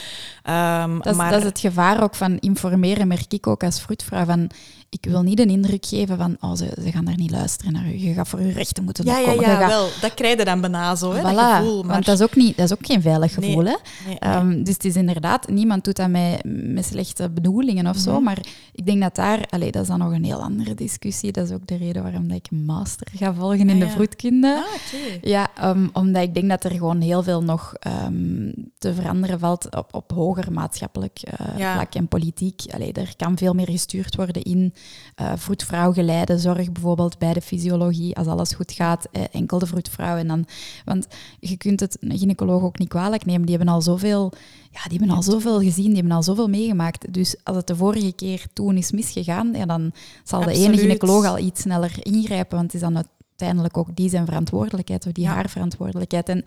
Ehm, Dat is, maar, dat is het gevaar ook van informeren, merk ik ook als vroedvrouw. Van, ik wil niet een indruk geven van, oh, ze, ze gaan daar niet luisteren naar u. Je gaat voor uw rechten moeten ja, ja, opkomen. Ja, gaat- wel. Dat krijg je dan bijna zo, hè, Voilà, dat gevoel. Maar... want dat is, ook niet, dat is ook geen veilig Nee, gevoel. hè? nee, nee. Ehm, dus het is inderdaad, niemand doet dat met, met slechte bedoelingen of zo. Mhm. Maar ik denk dat daar, allee, dat is dan nog een heel andere discussie. Dat is ook de reden waarom dat ik master ga volgen in Ah, de ja. vroedkunde. Ah, oké. Ja, um, omdat ik denk dat er gewoon heel veel nog um, te veranderen valt op, op hoger maatschappelijk uh, Ja. vlak en politiek. Allee, er kan veel meer gestuurd worden in uh, vroedvrouwgeleide zorg, bijvoorbeeld bij de fysiologie, als alles goed gaat, eh, enkel de vroedvrouw. En dan, want je kunt het een gynaecoloog ook niet kwalijk nemen, die hebben al zoveel, ja, die hebben al zoveel gezien, die hebben al zoveel meegemaakt. Dus als het de vorige keer toen is misgegaan, ja, dan zal de ene gynaecoloog al iets sneller ingrijpen, want het is dan uiteindelijk ook die zijn verantwoordelijkheid of die Ja. haar verantwoordelijkheid. En,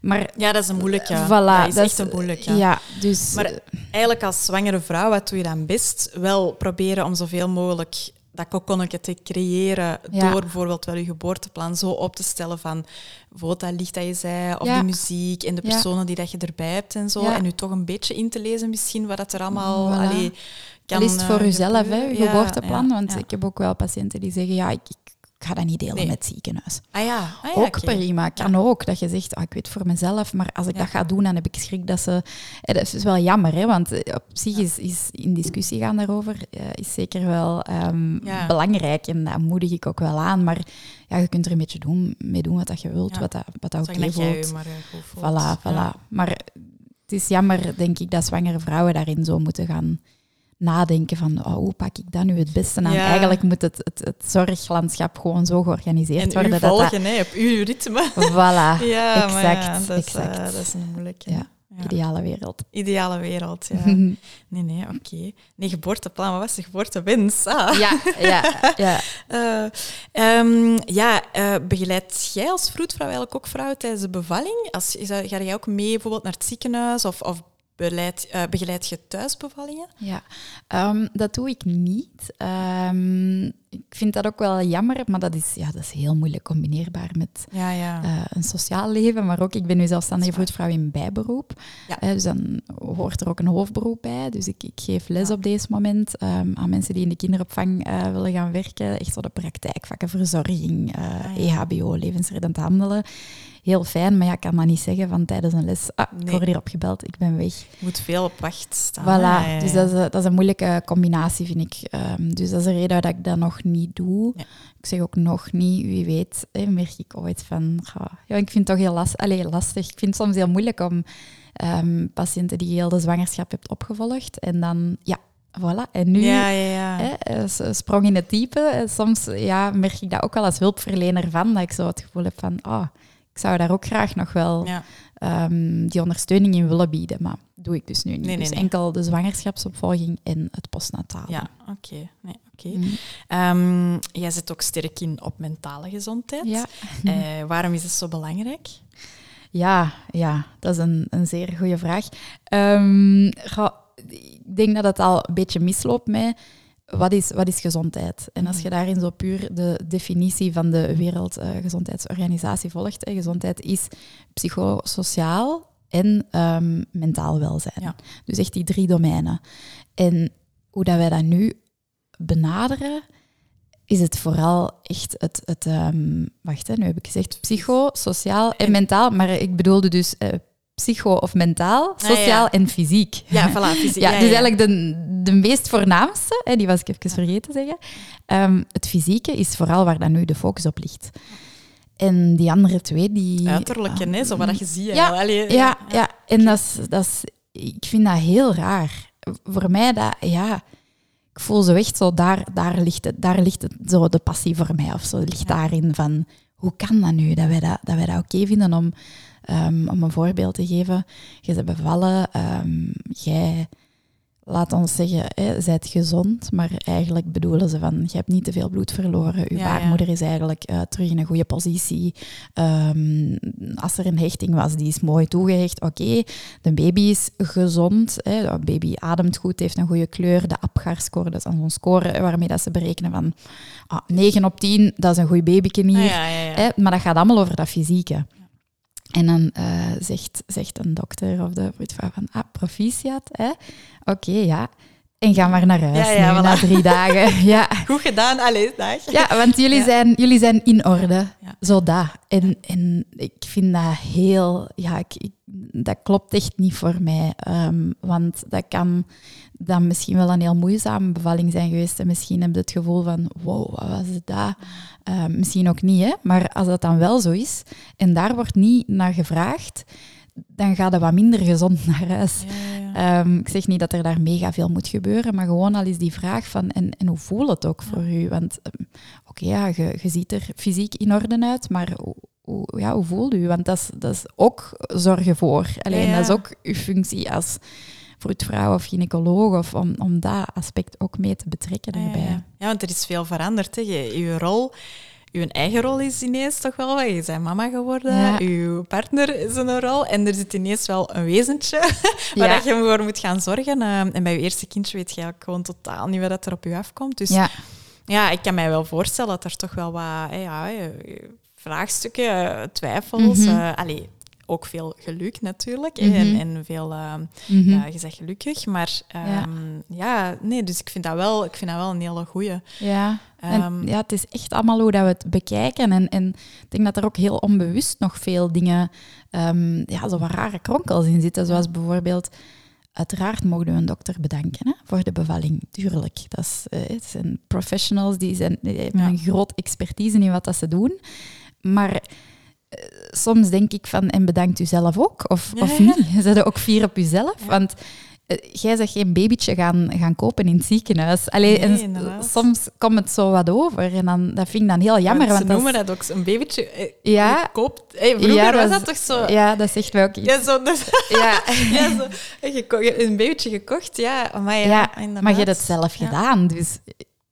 maar Ja, dat is een moeilijke. voilà, dat is echt een moeilijke. Ja, dus Maar eigenlijk als zwangere vrouw, wat doe je dan best? Wel proberen om zoveel mogelijk dat kokonnetje te creëren Ja. door bijvoorbeeld wel je geboorteplan zo op te stellen van bijvoorbeeld dat licht dat je zei, of Ja. de muziek en de personen die dat je erbij hebt en zo. En je toch een beetje in te lezen misschien wat dat er allemaal Voilà. allee, kan al is het voor eh, jezelf, hè, je geboorteplan. want ik heb ook wel patiënten die zeggen, ja, ik, ik, ik ga dat niet delen Nee. met het ziekenhuis. Ah ja, ah, ja ook prima, kan ook. Dat je zegt, ah, ik weet voor mezelf, maar als ik Ja. dat ga doen, dan heb ik schrik dat ze... Eh, Dat is wel jammer, hè, want eh, op zich is, is in discussie gaan daarover eh, is zeker wel ehm, belangrijk en dat moedig ik ook wel aan. Maar ja, je kunt er een beetje doen, mee doen wat dat je wilt, wat dat, wat dat oké voelt. je maar voelt. Voilà. Maar het is jammer, denk ik, dat zwangere vrouwen daarin zo moeten gaan nadenken van oh, hoe pak ik dat nu het beste aan? Ja. Eigenlijk moet het, het, het zorglandschap gewoon zo georganiseerd En worden. dat dat, volgen, hè, op uw ritme. voilà, Ja, dat, is, eh, exact. dat is een moeilijke. Ja. ideale wereld. Ideale wereld, ja. Nee, nee, oké. Nee, geboorteplan, wat was de geboortewens? Ah. ja, ja, ja. Eh, ehm, ja, eh, begeleid jij als vroedvrouw eigenlijk ook vrouwen tijdens de bevalling? Als, is dat, ga jij ook mee bijvoorbeeld naar het ziekenhuis of, of begeleid, eh, begeleid je thuisbevallingen? Ja, Ehm, dat doe ik niet. Ehm, ik vind dat ook wel jammer, maar dat is, ja, dat is heel moeilijk combineerbaar met Ja, ja. eh, een sociaal leven. Maar ook, ik ben nu zelfstandige vroedvrouw in bijberoep. Ja. Eh, dus dan hoort er ook een hoofdberoep bij. Dus ik, ik geef les op deze moment ehm, aan mensen die in de kinderopvang willen gaan werken. Echt zo de praktijkvakken, verzorging, eh, Ah. EHBO, levensreddend handelen. Heel fijn. Maar ja, ik kan dat niet zeggen van tijdens een les. Ah, ik Nee. word hier opgebeld, ik ben weg. Je moet veel op wacht staan. Voilà, hè. Ja, ja, dus dat is, een- dat is een moeilijke combinatie, vind ik. Ehm, dus dat is de reden dat ik dat nog niet doe. Ja. Ik zeg ook nog niet, wie weet, hè, merk ik ooit van... Ja, ik vind het toch heel last, allee, lastig. Ik vind het soms heel moeilijk om ehm, patiënten die heel de zwangerschap hebt opgevolgd. En dan, ja, voilà. En nu... ja, ja, ja. Hè, s- sprong in het diepe. Soms ja, merk ik dat ook wel als hulpverlener van, dat ik zo het gevoel heb van, ah, ik zou daar ook graag nog wel Ja. ehm, die ondersteuning in willen bieden, maar doe ik dus nu niet. Nee, nee, dus nee. enkel de zwangerschapsopvolging en het postnataal. Ja, oké. Nee, oké. Mm. Ehm, jij zit ook sterk in op mentale gezondheid. Ja. Eh, waarom is het zo belangrijk? Ja, ja, dat is een, een zeer goede vraag. Ehm, ga- ik denk dat het al een beetje misloopt met wat is, wat is gezondheid? En als je daarin zo puur de definitie van de Wereldgezondheidsorganisatie volgt, hè, gezondheid is psychosociaal en ehm, mentaal welzijn. Ja. Dus echt die drie domeinen. En hoe dat wij dat nu benaderen, is het vooral echt het... het ehm, wacht, hè, nu heb ik gezegd psycho, sociaal en mentaal. Maar ik bedoelde dus eh, psycho of mentaal, Ah, ja. sociaal en fysiek. Ja, voilà. Fysiek. Ja, dus eigenlijk de, de meest voornaamste, hè, die was ik even vergeten te zeggen. Ehm, het fysieke is vooral waar dan nu de focus op ligt. En die andere twee, die... Uiterlijke, hè? Zo wat je ziet. Ja. Allee, ja, ja, en dat is, dat is, ik vind dat heel raar. Voor mij, dat, ja, ik voel zo echt zo, daar, daar, ligt het, daar ligt het, zo de passie voor mij. Of zo ligt daarin van, hoe kan dat nu, dat wij dat, dat, wij dat oké vinden om, ehm, om een voorbeeld te geven. Je bent bevallen, ehm, jij, laat ons zeggen, hè, zijt gezond, maar eigenlijk bedoelen ze van, je hebt niet te veel bloed verloren, je Ja, baarmoeder is eigenlijk eh, terug in een goede positie. Ehm, als er een hechting was, die is mooi toegehecht, oké. De baby is gezond, hè. de baby ademt goed, heeft een goede kleur. De APGAR-score, dat is zo'n score waarmee dat ze berekenen van ah, 9 op 10, dat is een goed babyken hier. Ah, ja. Hè, maar dat gaat allemaal over dat fysieke. En dan eh, zegt, zegt een dokter of de vroedvrouw van, ah, proficiat, hè? Oké, ja. En ga maar naar huis Ja, ja, nu, voilà. na drie dagen. Ja, Goed gedaan. Allee, dag. ja want jullie, Ja. Zijn, jullie zijn in orde. Zo dat. En, en ik vind dat heel... Ja, ik, ik- dat klopt echt niet voor mij. Ehm, want dat kan dan misschien wel een heel moeizame bevalling zijn geweest. En misschien heb je het gevoel van, wow, wat was het dat? Ehm, misschien ook niet, hè. Maar als dat dan wel zo is, en daar wordt niet naar gevraagd, dan gaat het wat minder gezond naar huis. Ja, ja. Ehm, ik zeg niet dat er daar mega veel moet gebeuren, maar gewoon al is die vraag van en, en hoe voelt het ook voor u? Want ehm, oké, ja, je, ziet er fysiek in orde uit, maar hoe, ja, hoe voelt u? Want dat is, dat is ook zorgen voor. Alleen dat is ook uw functie als vroedvrouw of gynaecoloog, of om, om dat aspect ook mee te betrekken Ja, daarbij. ja. ja, want er is veel veranderd. Hè. Je, je rol, je eigen rol is ineens toch wel wat. Je bent mama geworden, Ja. je partner is een rol en er zit ineens wel een wezentje waar Ja. dat je voor moet gaan zorgen. Eh, en bij je eerste kindje weet je eigenlijk gewoon totaal niet wat er op je afkomt. Dus ja. Ja, ik kan mij wel voorstellen dat er toch wel wat ja, eh, vraagstukken, eh, twijfels, Mhm. allee, ook veel geluk natuurlijk. Mhm. en, en veel... Mhm. ja, je zegt gelukkig, maar Ja. ehm, ja. nee, dus ik vind dat wel, ik vind dat wel een hele goeie. Ja. En, Ehm, ja, het is echt allemaal hoe dat we het bekijken. En, en ik denk dat er ook heel onbewust nog veel dingen, ehm, ja, zo wat rare kronkels in zitten. Zoals bijvoorbeeld, uiteraard mogen we een dokter bedanken hè, voor de bevalling. Tuurlijk. Dat is, eh, het zijn professionals die, zijn, die hebben Ja. een groot expertise in wat dat ze doen. Maar eh, soms denk ik van, en bedankt u zelf ook? Of, Ja, of niet? Zet je ook fier op jezelf? Ja. Want eh, jij zegt geen babytje gaan, gaan kopen in het ziekenhuis. Allee, Nee, en inderdaad. soms komt het zo wat over. En dan, dat vind ik dan heel jammer. want Want, ze noemen dat ook zo'n babytje. eh, Ja. je koopt. eh, vroeger Ja, was dat toch zo? ja, dat zegt wel ook iets. Ja, zo, Ja, ja, zo eh, geko- een babytje gekocht, ja. Maar ja, maar je hebt het zelf gedaan. Dus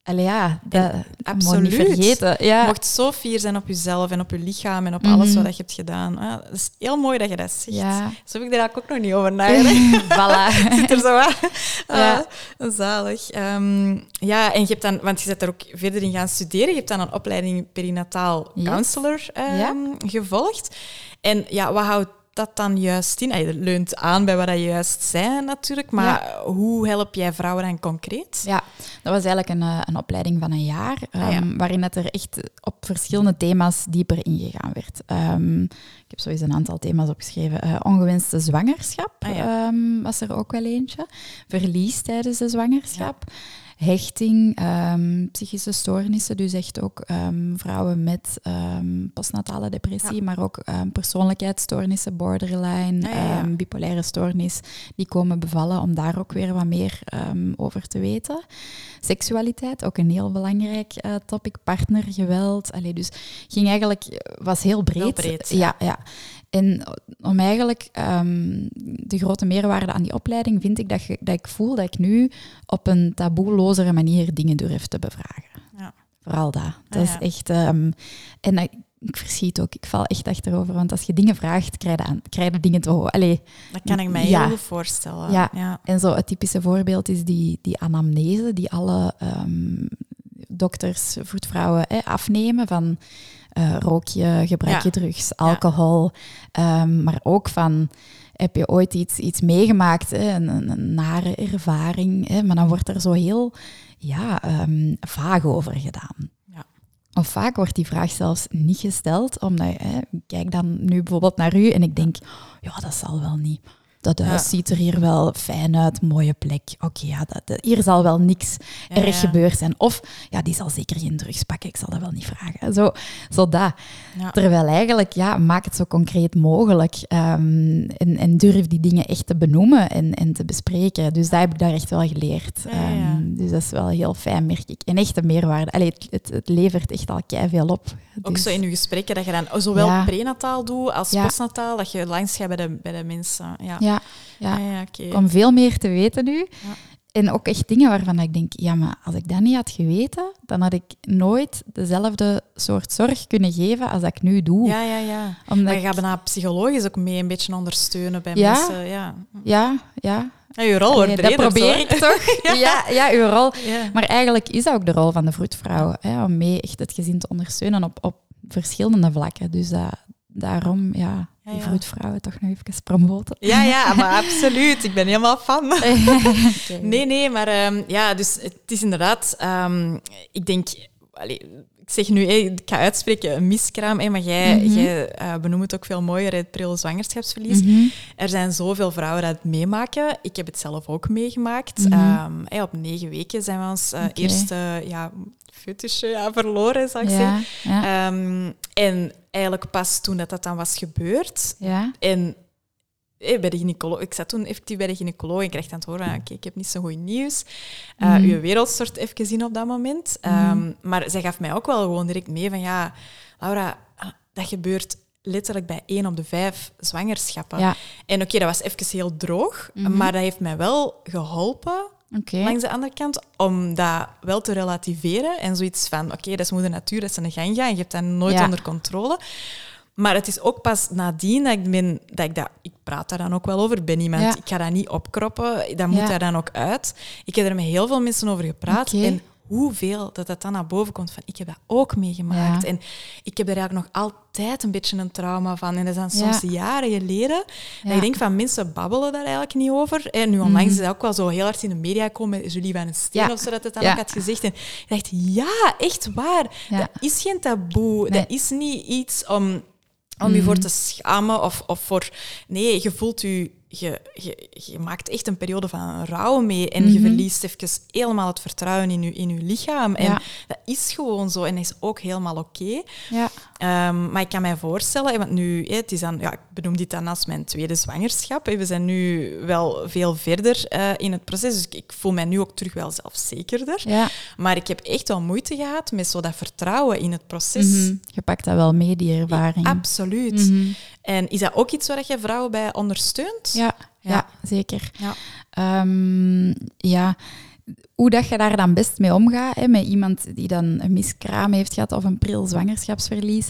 allee, ja, dat niet absoluut. vergeten. Je Ja. mocht zo fier zijn op jezelf en op je lichaam en op Mhm. alles wat je hebt gedaan. Ah, dat is heel mooi dat je dat zegt. Ja. Zo heb ik daar ook nog niet over nagedacht. voilà. zit er zo aan. Ja. Ah, zalig. Ehm, ja, en je hebt dan, want je bent er ook verder in gaan studeren. Je hebt dan een opleiding perinataal counselor ehm, Ja. gevolgd. En ja, wat houdt dat dan juist in? Het leunt aan bij wat je juist zei natuurlijk, maar hoe help jij vrouwen dan concreet? Ja, dat was eigenlijk een, eh, een opleiding van een jaar, ah, um, waarin het er echt op verschillende thema's dieper ingegaan werd. Um, ik heb sowieso een aantal thema's opgeschreven. Uh, ongewenste zwangerschap ah, was er ook wel eentje. Verlies tijdens de zwangerschap hechting, um, psychische stoornissen, dus echt ook um, vrouwen met um, postnatale depressie, maar ook persoonlijkheidsstoornissen, borderline, ja, bipolaire stoornis, die komen bevallen om daar ook weer wat meer over te weten. Seksualiteit, ook een heel belangrijk uh, topic, partnergeweld. Allee, dus ging eigenlijk, was heel breed. Heel breed ja. ja. En om eigenlijk um, de grote meerwaarde aan die opleiding vind ik dat, je, dat ik voel dat ik nu op een taboelozere manier dingen durf te bevragen. Ja. Vooral dat. Dat is echt... Um, en dat, ik verschiet ook. Ik val echt achterover. Want als je dingen vraagt, krijg je, aan, krijg je dingen te horen. Allee, dat kan ik mij heel goed voorstellen. Ja. ja. En zo het typische voorbeeld is die, die anamnese die alle um, dokters, voetvrouwen afnemen van uh, rook je, gebruik je drugs, alcohol. Um, maar ook van, heb je ooit iets, iets meegemaakt, hè? Een, een, nare ervaring. Hè? Maar dan wordt er zo heel ja, um, vaag over gedaan. Ja. Of vaak wordt die vraag zelfs niet gesteld, omdat hè, ik kijk dan nu bijvoorbeeld naar u en ik denk, ja, dat zal wel niet dat huis ziet er hier wel fijn uit, mooie plek. Oké, ja, dat, hier zal wel niks erg gebeurd zijn. Of, ja, die zal zeker geen drugs pakken, ik zal dat wel niet vragen. Zo, zo dat. Terwijl eigenlijk, ja, maak het zo concreet mogelijk. Um, en, en, durf die dingen echt te benoemen en, en te bespreken. Dus dat heb ik daar echt wel geleerd. Um, dus dat is wel heel fijn, merk ik. En echt een meerwaarde. Allee, het, het, het levert echt al veel op. Ook dus zo in je gesprekken, dat je dan zowel prenataal doet als postnataal, dat je langs gaat bij de, bij de mensen. Ja ja, ja. Ah, ja okay. Om veel meer te weten nu. Ja. En ook echt dingen waarvan ik denk, ja, maar als ik dat niet had geweten, dan had ik nooit dezelfde soort zorg kunnen geven als ik nu doe. Ja, ja, ja. Omdat maar je gaat bijna psychologisch ook mee een beetje ondersteunen bij ja, mensen. Ja, ja. ja. Ja, uw rol wordt breder. Dat probeer ik toch. ja. ja, uw rol. Maar eigenlijk is dat ook de rol van de vroedvrouw, hè, om mee echt het gezin te ondersteunen op, op verschillende vlakken. Dus dat, daarom, ja, die vroedvrouwen toch nog even promoten. Ja, ja, maar absoluut. Ik ben helemaal fan. Nee, nee, maar um, ja, dus het is inderdaad, um, ik denk, ik zeg nu, ik ga uitspreken, een miskraam, maar jij, mm -hmm. jij uh, benoemt het ook veel mooier, het pril zwangerschapsverlies. Mm -hmm. Er zijn zoveel vrouwen die het meemaken. Ik heb het zelf ook meegemaakt. Mm -hmm. um, op negen weken zijn we ons uh, okay. eerste ja, foetusje ja, verloren, zou ik ja, zeggen. Ja. en eigenlijk pas toen dat, dat dan was gebeurd. En eh, bij de gynaecoloog, ik zat toen effectief bij de gynaecoloog en kreeg aan het horen oké, okay, ik heb niet zo goed nieuws. Uh, mm. Uw wereld stort even in op dat moment. Mm. Um, maar zij gaf mij ook wel gewoon direct mee van, ja, Laura, dat gebeurt letterlijk bij één op de vijf zwangerschappen. Ja. En oké, okay, dat was even heel droog, mm -hmm. maar dat heeft mij wel geholpen Okay. Langs de andere kant, om dat wel te relativeren en zoiets van, oké, okay, dat is moeder natuur, dat is een gang gaan, je hebt dat nooit ja. onder controle. Maar het is ook pas nadien dat ik ben, dat ik dat, ik praat daar dan ook wel over, ben iemand, ja. ik ga dat niet opkroppen, dat moet ja. daar dan ook uit. Ik heb er met heel veel mensen over gepraat okay. en hoeveel dat dat dan naar boven komt van ik heb dat ook meegemaakt. Ja. En ik heb er eigenlijk nog altijd een beetje een trauma van. En dat is dan soms ja. jaren geleden. Ja. En ik denk van mensen babbelen daar eigenlijk niet over. En nu onlangs mm. is dat ook wel zo heel hard in de media gekomen met Julie van den Steen of zo dat het dan ook had gezegd. En ik dacht, ja, echt waar. Dat is geen taboe. Nee. Dat is niet iets om om je voor mm. te schamen of, of voor... Nee, je voelt je je, je, je, maakt echt een periode van rouw mee en mm -hmm. je mhm. verliest even helemaal het vertrouwen in je, in je lichaam. En ja. dat is gewoon zo en dat is ook helemaal oké. Okay. Ja. Um, maar ik kan mij voorstellen, want nu, het is dan, ja, ik benoem dit dan als mijn tweede zwangerschap. We zijn nu wel veel verder uh, in het proces, dus ik, voel mij nu ook terug wel zelfzekerder. Ja. Maar ik heb echt wel moeite gehad met zo dat vertrouwen in het proces. Mm -hmm. Je pakt dat wel mee, die ervaring. Ja, absoluut. Mm -hmm. En is dat ook iets waar je vrouwen bij ondersteunt? Ja, ja. ja zeker. Ja. Um, ja, hoe dat je daar dan best mee omgaat, hè, met iemand die dan een miskraam heeft gehad of een pril zwangerschapsverlies,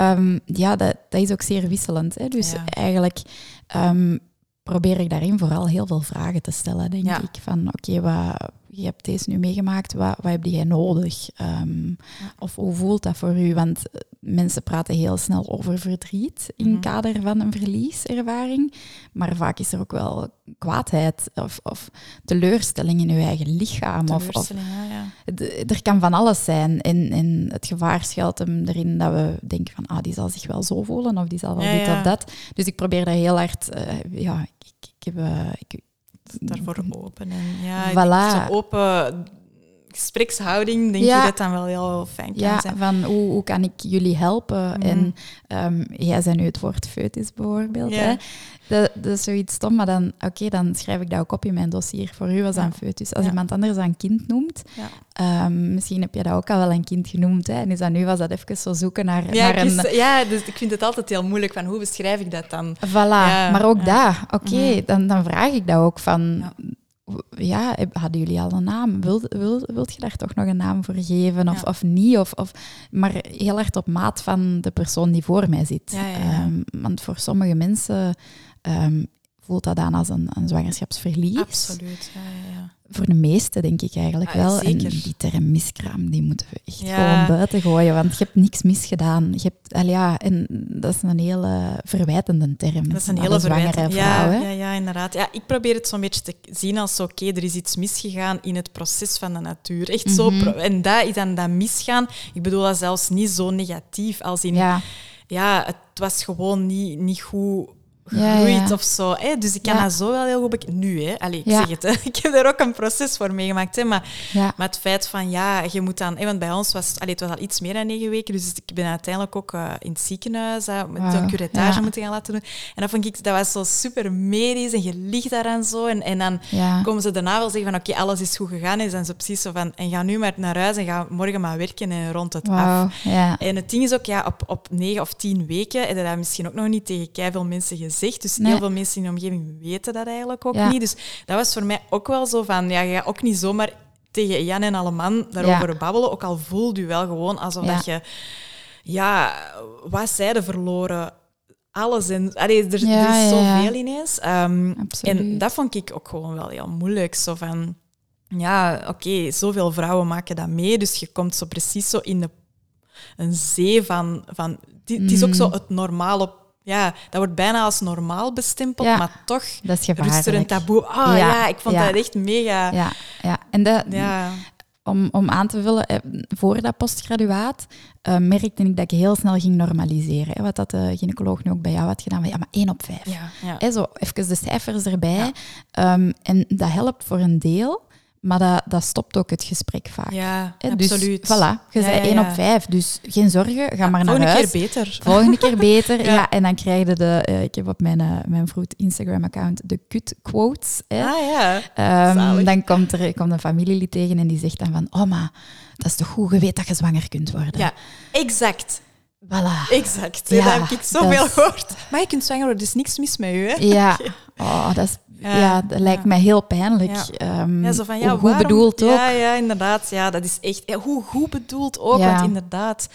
um, ja, dat, dat is ook zeer wisselend. Hè. Dus ja. eigenlijk um, probeer ik daarin vooral heel veel vragen te stellen, denk ja. ik. Van, oké, okay, wat je hebt deze nu meegemaakt, wat, wat heb jij nodig? Um, ja. Of hoe voelt dat voor u? Want mensen praten heel snel over verdriet in Mhm. kader van een verlieservaring. Maar vaak is er ook wel kwaadheid of, of teleurstelling in je eigen lichaam. Of, of ja, er kan van alles zijn. En, en het gevaar schuilt hem erin dat we denken van, ah, die zal zich wel zo voelen of die zal wel Ja, dit of dat. Dus ik probeer daar heel hard, eh, ja, ik, ik, ik heb... eh, ik, Daarvoor open. En ja, Voilà. open gesprekshouding, denk Ja. ik dat dan wel heel fijn kan Ja, zijn. van hoe, hoe kan ik jullie helpen? Mhm. En ehm, jij zei nu het woord foetus bijvoorbeeld. Hè? Dat, dat is zoiets stom, maar dan, oké, dan schrijf ik dat ook op in mijn dossier. Voor u was dat een foetus. Als iemand anders dat een kind noemt, ehm, misschien heb je dat ook al wel een kind genoemd. Hè? En is dat nu was dat even zo zoeken naar, Ja, naar een... ja, dus ik vind het altijd heel moeilijk van hoe beschrijf ik dat dan? Voilà, maar ook dat. Oké, Mhm. dan, dan vraag ik dat ook van... Ja. Hadden jullie al een naam? Wilt, wil, wilt je daar toch nog een naam voor geven of, Ja. of niet? Of, of, maar heel erg op maat van de persoon die voor mij zit. Ja, ja, ja. Ehm, want voor sommige mensen ehm, voelt dat aan als een, een zwangerschapsverlies. Absoluut, ja. Voor de meesten denk ik eigenlijk Ah, wel. zeker. En die term miskraam, die moeten we echt Ja. gewoon buiten gooien. Want je hebt niks misgedaan. Je hebt, al ja, en dat is een hele verwijtende term. Dat is een hele de zwangere verwijtend. vrouw. Ja, hè. ja, ja, inderdaad. Ja, ik probeer het zo'n beetje te zien als oké, er is iets misgegaan in het proces van de natuur. Echt zo. Mhm. En dat is dan dat misgaan. Ik bedoel dat zelfs niet zo negatief als in Ja, ja, het was gewoon niet, niet goed Ja, of zo. Hè? Dus ik kan dat zo wel heel goed bekijken. Nu, hè. Allee, ik zeg het. Hè. Ik heb daar ook een proces voor meegemaakt. Hè. Maar, maar het feit van, ja, je moet dan... Hè, want bij ons was het, allee, het was al iets meer dan negen weken, dus ik ben uiteindelijk ook eh, in het ziekenhuis uh, met een curettage moeten gaan laten doen. En dat vond ik, dat was zo super medisch en je ligt daar en zo. En, en dan komen ze daarna wel zeggen van, oké, alles is goed gegaan. En dan zo precies zo van, en ga nu maar naar huis en ga morgen maar werken en rond het af. En het ding is ook, ja, op, op negen of tien weken je dat misschien ook nog niet tegen keiveel mensen Dus Nee. heel veel mensen in de omgeving weten dat eigenlijk ook Ja. niet. Dus dat was voor mij ook wel zo van, ja, je gaat ook niet zomaar tegen Jan en alle man daarover babbelen. Ook al voelde je wel gewoon alsof Ja. dat je, ja, wat zeiden verloren. Alles en allee, er, er is zoveel ineens. Ehm, en dat vond ik ook gewoon wel heel moeilijk. Zo van, ja, oké, zoveel vrouwen maken dat mee, dus je komt zo precies zo in de, een zee van... van het is ook Mm. zo het normale... Ja, dat wordt bijna als normaal bestempeld, Ja, maar toch Dat is rust er een taboe. Ah Ja, ja, ik vond dat echt mega... Ja, Ja. En dat, om, om aan te vullen, eh, voor dat postgraduaat eh, merkte ik dat ik heel snel ging normaliseren. Hè, wat dat de gynaecoloog nu ook bij jou had gedaan. Van, ja, maar één op vijf. Hè, zo even de cijfers erbij. Ehm, en dat helpt voor een deel, maar dat, dat stopt ook het gesprek vaak. Ja, dus absoluut. voilà, je Ja, ja, één ja. op vijf. Dus geen zorgen, ga maar naar Volgende huis. keer beter. Volgende keer beter. ja. En dan krijg je de... eh, ik heb op mijn, eh, mijn vroet Instagram-account de kut quotes. Hè. Ah ja. Zalig. dan komt er komt een familielid tegen en die zegt dan van... Oh, maar dat is toch goed, je weet dat je zwanger kunt worden. Ja, exact. Voilà. Exact. Ja, dat heb ik zoveel gehoord. Maar je kunt zwanger worden, er is niks mis met u, hè? Ja. Oh, dat, is, ja, Ja, dat lijkt mij heel pijnlijk. Ja. Ehm, Ja, zo van, ja, goed waarom- bedoeld ook. Ja, ja, inderdaad. Ja, dat is echt... Hoe goed bedoeld ook, want inderdaad...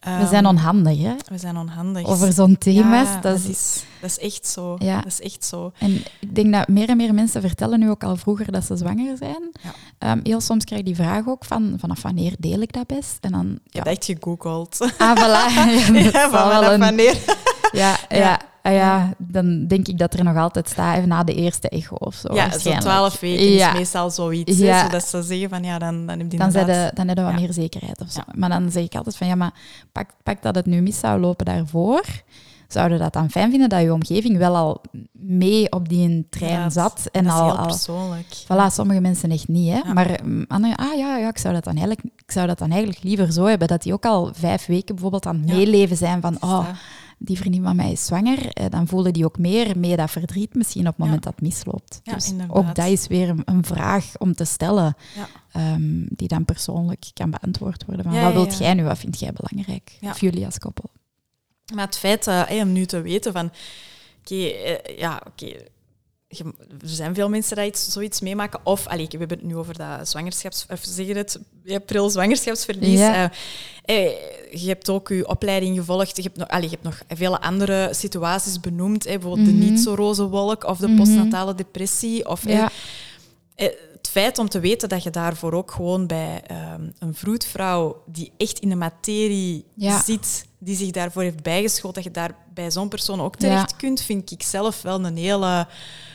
We ehm, zijn onhandig, hè? We zijn onhandig. Over zo'n thema's. Ja, dat dat, is, dat is echt zo. Ja. Dat is echt zo. En ik denk dat meer en meer mensen vertellen nu ook al vroeger dat ze zwanger zijn. Ehm, heel soms krijg ik die vraag ook van, vanaf wanneer deel ik dat best? En dan, Ik ja, heb echt gegoogeld. ah, voilà. Ja, vanaf wanneer. Ja, ja. Ja. Ah ja, dan denk ik dat er nog altijd staat even na de eerste echo of zo. Ja, zo waarschijnlijk. twaalf weken is meestal zoiets. Ja. Zodat ze zeggen van, ja, dan, dan heb je Dan, de, dan heb je wat meer zekerheid of zo. Maar dan zeg ik altijd van, ja, maar pak, pak dat het nu mis zou lopen daarvoor. Zouden dat dan fijn vinden dat je omgeving wel al mee op die trein zat? En dat is al, heel al persoonlijk. Voilà, sommige mensen echt niet. Hè? Ja. Maar mm, anderen, ah ja, ja ik, zou dat dan eigenlijk, ik zou dat dan eigenlijk liever zo hebben. Dat die ook al vijf weken bijvoorbeeld aan het Ja. meeleven zijn van, oh. Die vriendin van mij is zwanger. Eh, Dan voelen die ook meer mee dat verdriet misschien op het moment dat het misloopt. Dus inderdaad. ook dat is weer een, een vraag om te stellen, Ja. ehm, die dan persoonlijk kan beantwoord worden. Van, wat wilt jij nu, wat vind jij belangrijk? Of jullie als koppel? Maar het feit eh, hey, om nu te weten van... Oké, eh, ja, oké... er zijn veel mensen die iets, zoiets meemaken. Of, allee, we hebben het nu over dat zwangerschaps... Of zeg je het? April zwangerschapsverlies. Ja. Eh, je hebt ook je opleiding gevolgd. Je hebt nog, allee, je hebt nog vele andere situaties benoemd. hè, bijvoorbeeld Mhm. de niet zo roze wolk of de Mhm. postnatale depressie. Of, eh, Ja. eh, het feit om te weten dat je daarvoor ook gewoon bij ehm, een vroedvrouw die echt in de materie zit, die zich daarvoor heeft bijgeschoold, dat je daar bij zo'n persoon ook terecht kunt, vind ik zelf wel een hele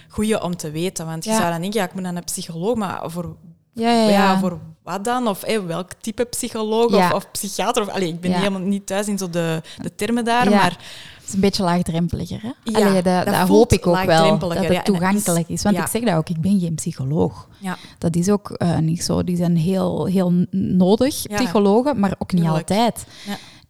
goede om te weten. Want je zou dan denken, ja, ik moet naar een psycholoog, maar voor, ja, voor wat dan? Of welk type psycholoog of, of, psychiater? Of, allee, ik ben helemaal niet thuis in zo de, de termen daar, maar is een beetje laagdrempeliger. Hè? Ja, Allee, dat, dat, hoop ik ook wel, dat het toegankelijk is. Want ik zeg dat ook, ik ben geen psycholoog. Ja. Dat is ook uh, niet zo. Die zijn heel, heel nodig, psychologen, maar ook niet altijd.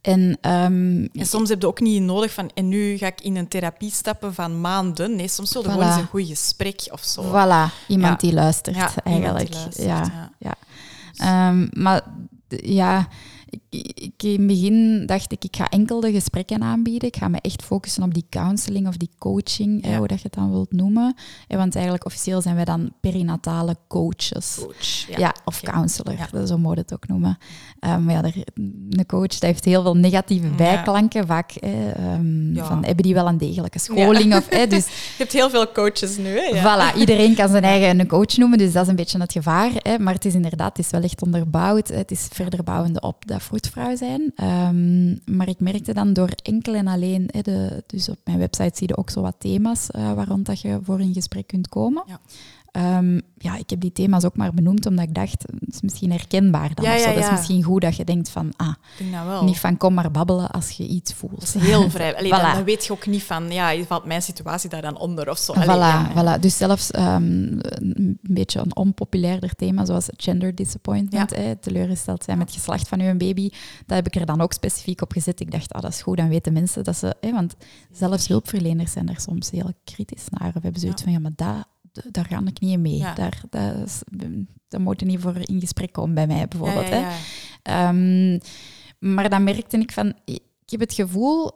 En, um, en, soms heb je ook niet nodig van, en nu ga ik in een therapie stappen van maanden. Nee, soms wil je gewoon eens een goed gesprek of zo. Voilà, iemand die luistert eigenlijk. Die luistert, ja, ja. Um, maar ja, ik, in het begin dacht ik, ik ga enkel de gesprekken aanbieden. Ik ga me echt focussen op die counseling of die coaching, hoe dat je het dan wilt noemen. want eigenlijk officieel zijn wij dan perinatale coaches. Coach, ja. of counselor, ja. zo moet het ook noemen. Um, maar ja, een coach dat heeft heel veel negatieve bijklanken. Vaak um, van, hebben die wel een degelijke scholing? Of, dus, Je hebt heel veel coaches nu. Hè? Voilà, iedereen kan zijn eigen een coach noemen, dus dat is een beetje het gevaar. Maar het is inderdaad, het is wel echt onderbouwd. Het is verder bouwende op dat vroedvrouw zijn. Um, maar ik merkte dan door enkel en alleen, de, dus op mijn website zie je ook zo wat thema's uh, dat je voor in gesprek kunt komen. Ja. Um, ja, ik heb die thema's ook maar benoemd omdat ik dacht, het is misschien herkenbaar dan. Ja, ja, Dat is misschien goed dat je denkt van, ah, wel. niet van kom maar babbelen als je iets voelt. Dat is heel vrij. Allee, dan, weet je ook niet van, ja, valt mijn situatie daar dan onder of zo. Allee, voilà, voilà. Dus zelfs um, een beetje een onpopulairder thema, zoals gender disappointment, hè, teleurgesteld zijn met geslacht van uw baby, dat heb ik er dan ook specifiek op gezet. Ik dacht, ah, dat is goed, dan weten mensen dat ze... Hè, want zelfs hulpverleners zijn daar soms heel kritisch naar. We hebben zoiets van, ja, maar dat daar ga ik niet mee. Daar, dat daar moet je niet voor in gesprek komen bij mij, bijvoorbeeld. Ja, hè. Um, maar dan merkte ik van, ik heb het gevoel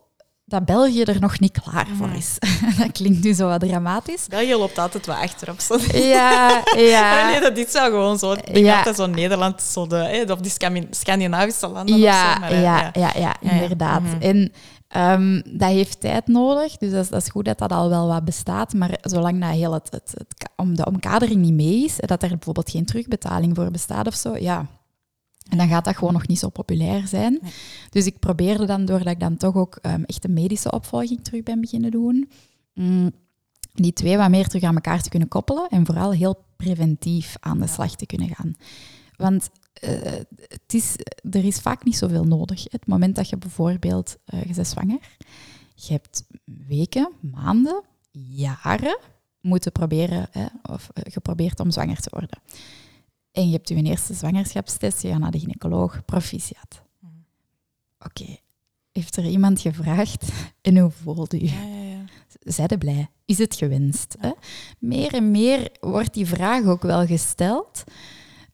dat België er nog niet klaar voor is. dat klinkt nu zo wat dramatisch. België loopt altijd wat achterop. Zo. Ja, ja. nee, dat dit zou gewoon zo. Ik denk ja. altijd zo Nederland, zo de, of die Scandinavische landen. Ja, of zo, maar, ja, ja, ja, inderdaad. Mhm. En Um, dat heeft tijd nodig, dus dat is, dat is, goed dat dat al wel wat bestaat. Maar zolang dat heel het, het, het, om de omkadering niet mee is, dat er bijvoorbeeld geen terugbetaling voor bestaat of zo, ja, en dan gaat dat gewoon nog niet zo populair zijn. Dus ik probeerde dan, doordat ik dan toch ook um, echt een medische opvolging terug ben beginnen doen, um, die twee wat meer terug aan elkaar te kunnen koppelen en vooral heel preventief aan de slag te kunnen gaan. Want uh, het is, er is vaak niet zoveel nodig. Het moment dat je bijvoorbeeld, uh, je bent zwanger, je hebt weken, maanden, jaren moeten proberen, hè, of uh, geprobeerd om zwanger te worden. En je hebt je eerste zwangerschapstest, je gaat naar de gynaecoloog, proficiat. Oké, heeft er iemand gevraagd en hoe voelde je? Ja, ja, ja. Zijde blij? Is het gewenst? Hè? Meer en meer wordt die vraag ook wel gesteld,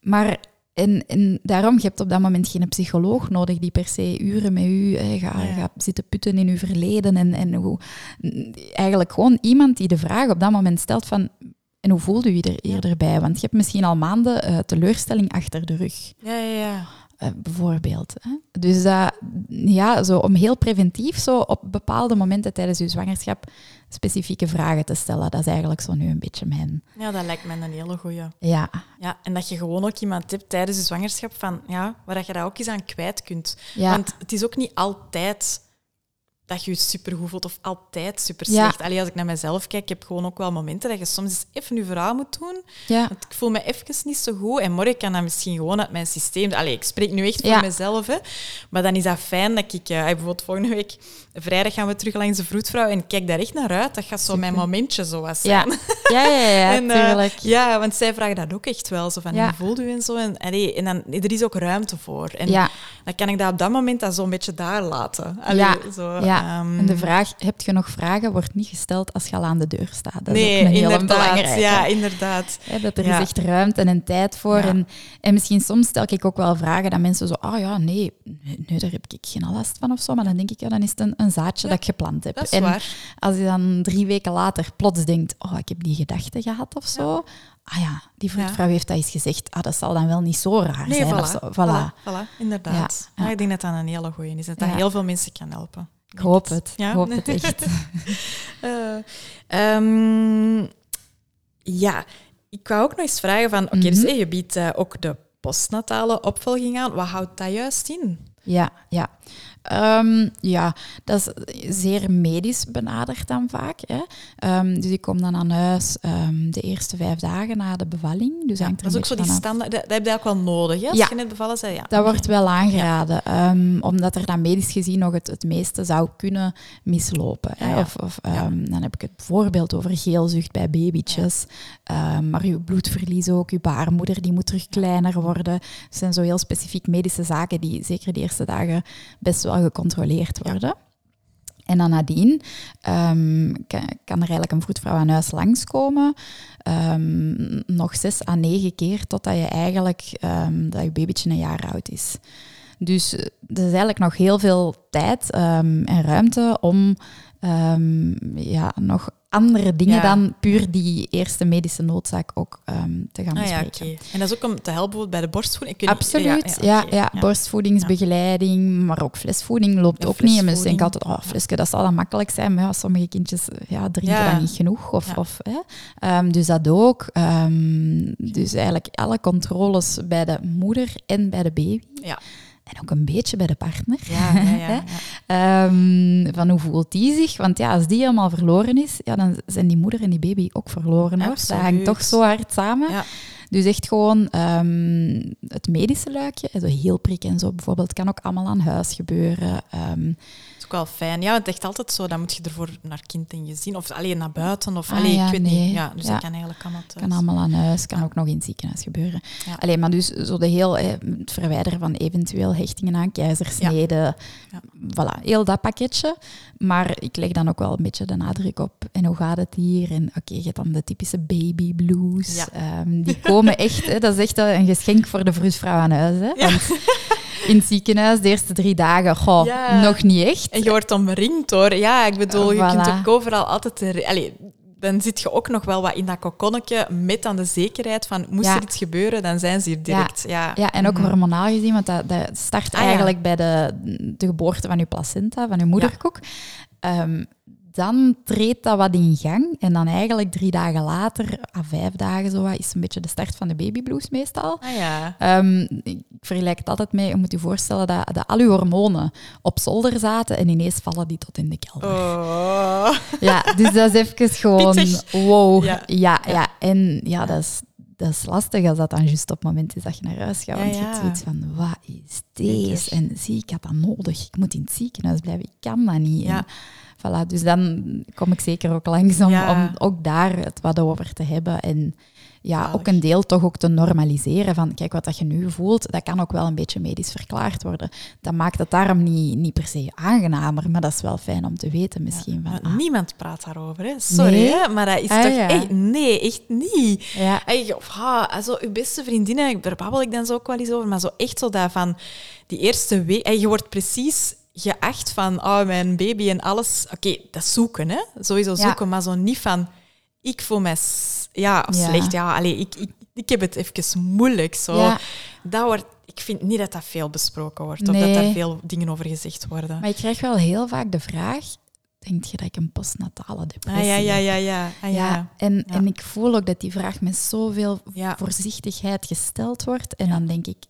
maar en, en daarom, je hebt op dat moment geen psycholoog nodig die per se uren met u gaat, zitten putten in uw verleden. En, en hoe, eigenlijk gewoon iemand die de vraag op dat moment stelt van... En hoe voelde u er eerder bij? Want je hebt misschien al maanden uh, teleurstelling achter de rug. Ja, ja, ja. Uh, bijvoorbeeld. Hè? Dus uh, ja, zo om heel preventief zo op bepaalde momenten tijdens uw zwangerschap specifieke vragen te stellen. Dat is eigenlijk zo nu een beetje mijn... Ja, dat lijkt me een hele goeie. Ja. ja. En dat je gewoon ook iemand hebt tijdens de zwangerschap van, ja, waar je daar ook eens aan kwijt kunt. Ja. Want het is ook niet altijd dat je je supergoed voelt of altijd super slecht. Ja. als ik naar mezelf kijk, ik heb gewoon ook wel momenten dat je soms eens even je verhaal moet doen. Ja. Want ik voel me even niet zo goed. En morgen kan dat misschien gewoon uit mijn systeem... Allee, ik spreek nu echt voor mezelf. Hè. Maar dan is dat fijn dat ik... Uh, bijvoorbeeld volgende week, vrijdag, gaan we terug langs de vroedvrouw. En ik kijk daar echt naar uit. Dat gaat zo mijn momentje zo was zijn. Ja, ja, ja, ja en, uh, Ja, want zij vragen dat ook echt wel. Zo van, hoe voelt u en zo. En, allee, en dan, er is ook ruimte voor. En dan kan ik dat op dat moment dat zo'n beetje daar laten. Allee, zo, ja. Ehm, en de vraag, heb je nog vragen, wordt niet gesteld als je al aan de deur staat. Dat nee, is ook een inderdaad. Ja, inderdaad. dat er is echt ruimte en tijd voor. En, en misschien soms stel ik ook wel vragen dat mensen zo, ah oh ja, nee, nee, daar heb ik geen last van of zo. Maar dan denk ik, ja, dan is het een, een zaadje dat ik geplant heb. Dat is en waar. als je dan drie weken later plots denkt, oh, ik heb die gedachte gehad of zo ah ja, die vroedvrouw heeft dat eens gezegd. Ah, dat zal dan wel niet zo raar zijn. Voilà, of zo. Voilà. voilà, inderdaad. Ja, ik denk dat dat een hele goeie is. Dat dat heel veel mensen kan helpen. Ik hoop het. Ik hoop het echt. uh, um, ja, ik wou ook nog eens vragen van, oké, dus je biedt ook de postnatale opvolging aan. Wat houdt dat juist in? Ja, ja. Um, ja, dat is zeer medisch benaderd dan vaak. Hè. Um, dus ik kom dan aan huis um, de eerste vijf dagen na de bevalling. Dus ja, dat is ook zo die standaard, dat, dat heb je ook wel nodig, hè, als ja, je net bevallen bent. Ja. Dat wordt wel aangeraden, omdat er dan medisch gezien nog het, het meeste zou kunnen mislopen. Hè. Of, of dan heb ik het bijvoorbeeld over geelzucht bij babytjes, maar je bloedverlies ook, je baarmoeder die moet terug kleiner worden. Dat zijn zo heel specifiek medische zaken die zeker de eerste dagen best wel gecontroleerd worden. En dan nadien um, kan, er eigenlijk een vroedvrouw aan huis langskomen. Um, nog zes à negen keer totdat je eigenlijk um, dat je babytje een jaar oud is. Dus er is eigenlijk nog heel veel tijd en ruimte om ja, nog andere dingen dan puur die eerste medische noodzaak ook um, te gaan ah, bespreken. Ja, En dat is ook om te helpen bij de borstvoeding? Absoluut, ja, ja, borstvoedingsbegeleiding, maar ook flesvoeding loopt ook niet. En mensen denken altijd, oh, flesje, dat zal dan makkelijk zijn, maar ja, sommige kindjes ja, drinken dan niet genoeg. Of, of, hè. Um, dus dat ook. Um, dus eigenlijk alle controles bij de moeder en bij de baby. Ja. En ook een beetje bij de partner. Ja, ja, ja, um, van hoe voelt die zich? Want ja, als die helemaal verloren is, ja, dan zijn die moeder en die baby ook verloren. Hoor. Dat hangt toch zo hard samen. Dus echt gewoon um, het medische luikje, zo heel prik en zo bijvoorbeeld, kan ook allemaal aan huis gebeuren. Um, ook wel fijn. Ja, het is echt altijd zo, dan moet je ervoor naar kind en gezin, of alleen naar buiten, of ah, alleen, ik weet niet. Ja, dus dat kan eigenlijk allemaal thuis. kan allemaal aan huis, kan ook nog in het ziekenhuis gebeuren. Alleen, maar dus zo de heel, het verwijderen van eventueel hechtingen aan keizersneden, voilà, heel dat pakketje. Maar ik leg dan ook wel een beetje de nadruk op, en hoe gaat het hier? En oké, je hebt dan de typische baby blues. Um, die komen echt, hè, dat is echt een geschenk voor de vroedvrouw aan huis. Hè, want, in het ziekenhuis de eerste drie dagen, goh, nog niet echt. En je wordt omringd hoor. Ja, ik bedoel, je kunt ook overal altijd... Allee, dan zit je ook nog wel wat in dat kokonnetje met aan de zekerheid van moest er iets gebeuren, dan zijn ze hier direct. Ja, ja. en ook mhm. hormonaal gezien, want dat, dat start ah, eigenlijk bij de, de geboorte van je placenta, van je moederkoek. Um, dan treedt dat wat in gang. En dan eigenlijk drie dagen later, à vijf dagen zo, is een beetje de start van de babyblues meestal. Ah, ja. Um, ik vergelijk het altijd mee, je moet je voorstellen dat, dat al je hormonen op zolder zaten en ineens vallen die tot in de kelder. Oh. Ja, dus dat is even gewoon wow. Ja. ja, ja. En ja, dat is, dat is lastig als dat dan juist op het moment is dat je naar huis gaat. Want je hebt zoiets van, wat is deze? En zie, ik had dat nodig. Ik moet in het ziekenhuis blijven. Ik kan dat niet. Ja. Voilà, dus dan kom ik zeker ook langs om, om ook daar het wat over te hebben. En ja, ook een deel toch ook te normaliseren van, kijk, wat dat je nu voelt, dat kan ook wel een beetje medisch verklaard worden. Dat maakt het daarom niet, niet per se aangenamer, maar dat is wel fijn om te weten misschien. van, ah. Niemand praat daarover, hè. Sorry, hè, maar dat is ah, toch echt... Nee, echt niet. Ja. Of, ha, also, uw beste vriendinnen, daar babbel ik dan zo ook wel eens over, maar zo echt zo daarvan, die eerste week... Je wordt precies geacht van, oh, mijn baby en alles. Oké, dat zoeken, hè. Sowieso zoeken, maar zo niet van, ik voel mij ja, slecht. Ja, allee, ik, ik, ik heb het even moeilijk. Zo. Dat wordt, ik vind niet dat dat veel besproken wordt, of dat daar veel dingen over gezegd worden. Maar ik krijg wel heel vaak de vraag, denk je dat ik een postnatale depressie ah, ja, ja, ja, ja. Ah, ja. En, en ik voel ook dat die vraag met zoveel voorzichtigheid gesteld wordt. En dan denk ik,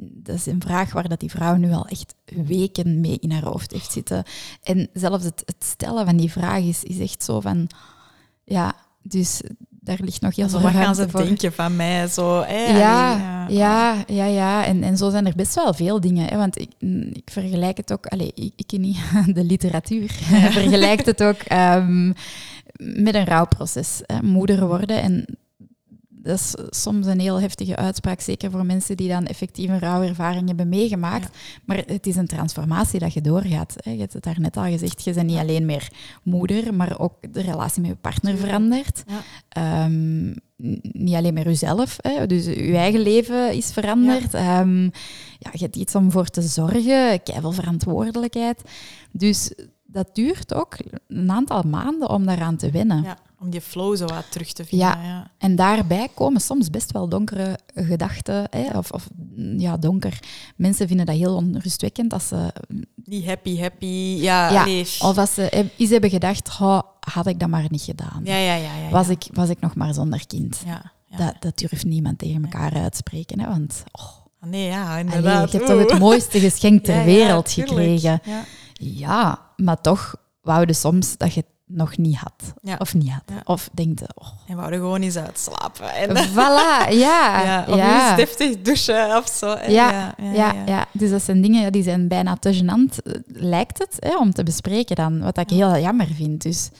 dat is een vraag waar dat die vrouw nu al echt weken mee in haar hoofd heeft zitten. En zelfs het, het stellen van die vraag is, is echt zo van... Ja, dus daar ligt nog heel veel Wat gaan ze denken van mij? Zo, hè? Ja, ja, ja, ja. En, en zo zijn er best wel veel dingen. Hè? Want ik, ik vergelijk het ook... Allez, ik, ik ken niet de literatuur. Ja. vergelijkt het ook um, met een rouwproces. Hè? Moeder worden en dat is soms een heel heftige uitspraak, zeker voor mensen die dan effectief een rouwervaring hebben meegemaakt. Maar het is een transformatie dat je doorgaat. Hè. Je hebt het daar net al gezegd, je bent niet alleen meer moeder, maar ook de relatie met je partner verandert. Ehm, niet alleen meer jezelf, hè. dus je eigen leven is veranderd. Ja. Um, ja, je hebt iets om voor te zorgen, veel verantwoordelijkheid. Dus dat duurt ook een aantal maanden om daaraan te wennen. Ja. Om die flow zo wat terug te vinden. Ja. En daarbij komen soms best wel donkere gedachten. Hè? Of, of ja, donker. Mensen vinden dat heel onrustwekkend als ze... Die happy, happy. Ja, ja. Of als ze iets hebben gedacht, oh, had ik dat maar niet gedaan. Ja, ja, ja. ja, Was, ik, was ik nog maar zonder kind. Ja. Dat, dat durft niemand tegen elkaar uitspreken. Hè? Want oh, Ah, Nee, ja, allee, inderdaad. je hebt toch het mooiste geschenk ter wereld gekregen. Ja. Ja, maar toch wouden soms dat je nog niet had. Ja. Of niet had. Ja. Of denkte, oh, En we gewoon eens uitslapen. En, voilà, ja. ja, of ja. eens deftig douchen of zo. Ja, ja, ja, dus dat zijn dingen die zijn bijna te gênant, eh, lijkt het, hè, om te bespreken dan. Wat ik heel jammer vind. Dus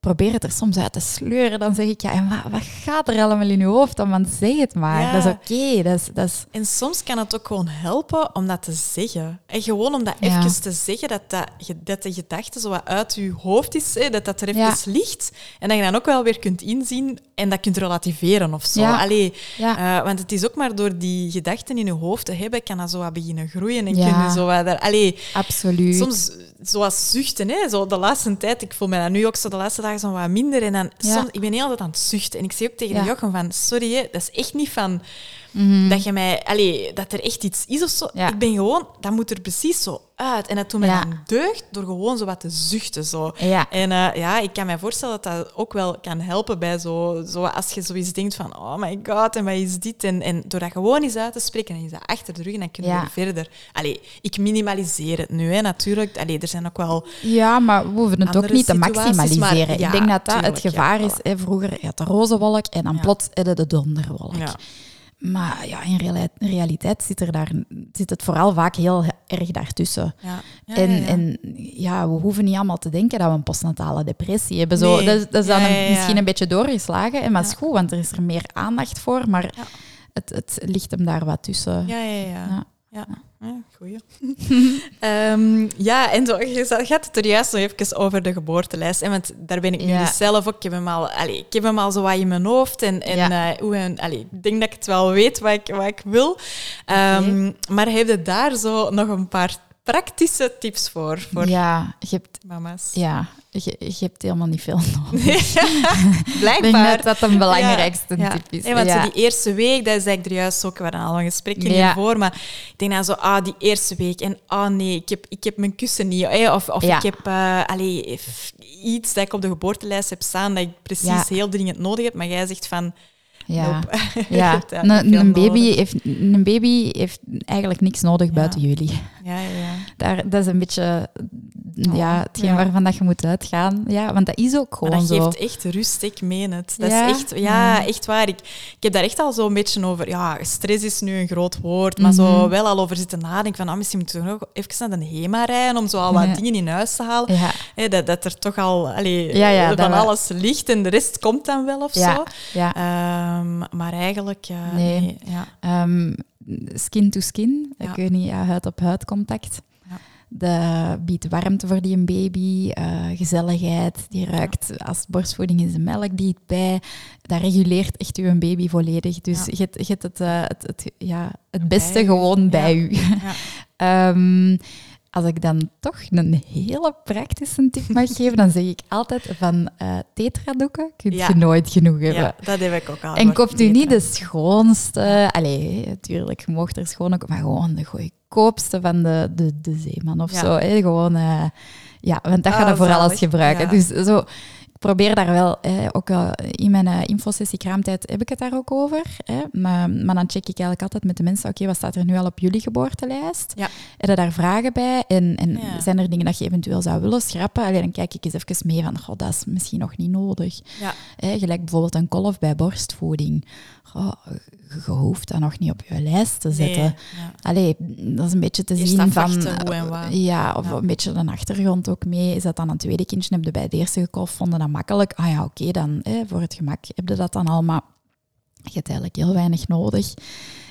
probeer het er soms uit te sleuren. Dan zeg ik, ja, en wat, wat gaat er allemaal in je hoofd? Dan want zeg het maar. Ja. Dat is oké. Dat is, dat is, En soms kan het ook gewoon helpen om dat te zeggen. En gewoon om dat Ja. even te zeggen, dat, dat, dat de gedachte zo wat uit je hoofd is, hè, dat dat er even Ja. ligt. En dat je dan ook wel weer kunt inzien en dat kunt relativeren of zo. Allee, eh, want het is ook maar door die gedachten in je hoofd te hebben, kan dat zo wat beginnen groeien. En Ja. kun je zo wat daar... Allee, absoluut. soms zoals zuchten, hè? Zo de laatste tijd, ik voel me dat nu ook zo de laatste dagen zo wat minder. En dan, Ja. soms, ik ben heel altijd aan het zuchten. En ik zeg ook tegen Ja. Jochem van, sorry, hè, dat is echt niet van Mhm. dat je mij, allee, dat er echt iets is of zo. Ja. Ik ben gewoon, dat moet er precies zo uit. En dat doet mij Ja. dan deugd door gewoon zo wat te zuchten. Zo. Ja. En eh, ja, ik kan me voorstellen dat dat ook wel kan helpen bij zo, zo als je zoiets denkt van, oh my god, en wat is dit? En, en door dat gewoon eens uit te spreken, en is dat achter de rug en dan kun je Ja. weer verder. Allee, ik minimaliseer het nu, hè, natuurlijk. Allee, er zijn ook wel... Ja, maar we hoeven het ook niet te maximaliseren. maar ik denk dat dat het tuurlijk, gevaar is. Hè. Vroeger je had de roze wolk en dan plots de donderwolk. Maar ja, in reali- in realiteit zit, er daar, zit het vooral vaak heel erg daartussen. Ja. Ja, en, ja, ja. en ja, we hoeven niet allemaal te denken dat we een postnatale depressie hebben. Zo, Nee. dat, is- dat is dan een- misschien een beetje doorgeslagen. En maar Ja. is goed, want er is er meer aandacht voor. Maar het, het ligt hem daar wat tussen. Ja, ja, ja. Ja. Goeie. Ehm, ja, en zo, je gaat het er juist nog even over de geboortelijst. En want daar ben ik nu Ja. dus zelf ook. Ik heb hem al, allee, ik heb hem al zo wat in mijn hoofd. En, en Ja. eh, hoe, en, allee, ik denk dat ik het wel weet wat ik, wat ik wil. Ehm, Maar heb je daar zo nog een paar praktische tips voor, voor Ja, je hebt, mama's? ja je, je hebt helemaal niet veel nodig. Blijkbaar. Ik denk dat dat een belangrijkste Ja. tip is. Ja, want Ja. zo die eerste week, dat is eigenlijk er juist ook, we hadden al een gesprekje Ja. hiervoor, maar ik denk dan zo, ah, die eerste week, en ah nee, ik heb, ik heb mijn kussen niet, hè, of, of ik heb eh, allee, iets dat ik op de geboortelijst heb staan, dat ik precies heel dringend nodig heb, maar jij zegt van, Ja, nope. Ja. Een, baby heeft, een baby heeft eigenlijk niks nodig Ja. buiten jullie. Ja, ja, ja. Daar, dat is een beetje Oh, ja, hetgeen ja. waarvan dat je moet uitgaan. Ja, want dat is ook Maar gewoon dat zo. geeft echt rust, ik meen het. Dat Ja? is echt, ja, echt waar. Ik, ik heb daar echt al zo'n beetje over... Ja, stress is nu een groot woord, maar zo Mhm. wel al over zitten nadenken van ah, misschien moeten we nog even naar de HEMA rijden om zo al wat dingen in huis te halen. Dat, dat er toch al allee, ja, van dat alles ligt en de rest komt dan wel of ja, zo. ja. Ehm, maar eigenlijk... eh, Nee. nee, ja. Ehm, skin to skin, Ja. ik weet niet, ja, huid op huid contact. Dat biedt warmte voor die baby, eh, gezelligheid. Die ruikt, als borstvoeding is, de melk die het bij. Dat reguleert echt uw baby volledig. Dus je hebt, het, eh, het, het, ja, het beste Bij gewoon bij u. Ja. Als ik dan toch een hele praktische tip mag geven, dan zeg ik altijd van eh tetradoeken kun Ja. je nooit genoeg hebben. ja, dat heb ik ook al En koopt u niet de schoonste, allee, natuurlijk, je mocht er schoon ook, maar gewoon de goedkoopste van de, de, de zeeman of Ja. zo. Hè? Gewoon, eh, ja, want dat Ah, gaat je voor zalig. alles gebruiken. Dus zo, probeer daar wel, hè, ook in mijn eh, infosessie kraamtijd heb ik het daar ook over. Hè? Maar, maar dan check ik eigenlijk altijd met de mensen, oké, wat staat er nu al op jullie geboortelijst? Ja. Heb je daar vragen bij? En, en Ja. zijn er dingen dat je eventueel zou willen schrappen? Allee, dan kijk ik eens even mee van, goh, dat is misschien nog niet nodig. Ja. Gelijk bijvoorbeeld een kolf bij borstvoeding. Goh, je hoeft dat nog niet op je lijst te zetten. Nee, ja. Allee, dat is een beetje te Eerst zien van... wat. Ja, of Ja. een beetje de achtergrond ook mee. Is dat dan een tweede kindje? Heb je bij het eerste gekolf, vonden dat makkelijk? Ah ja, oké, dan voor het gemak heb je dat dan al. Maar je hebt eigenlijk heel weinig nodig.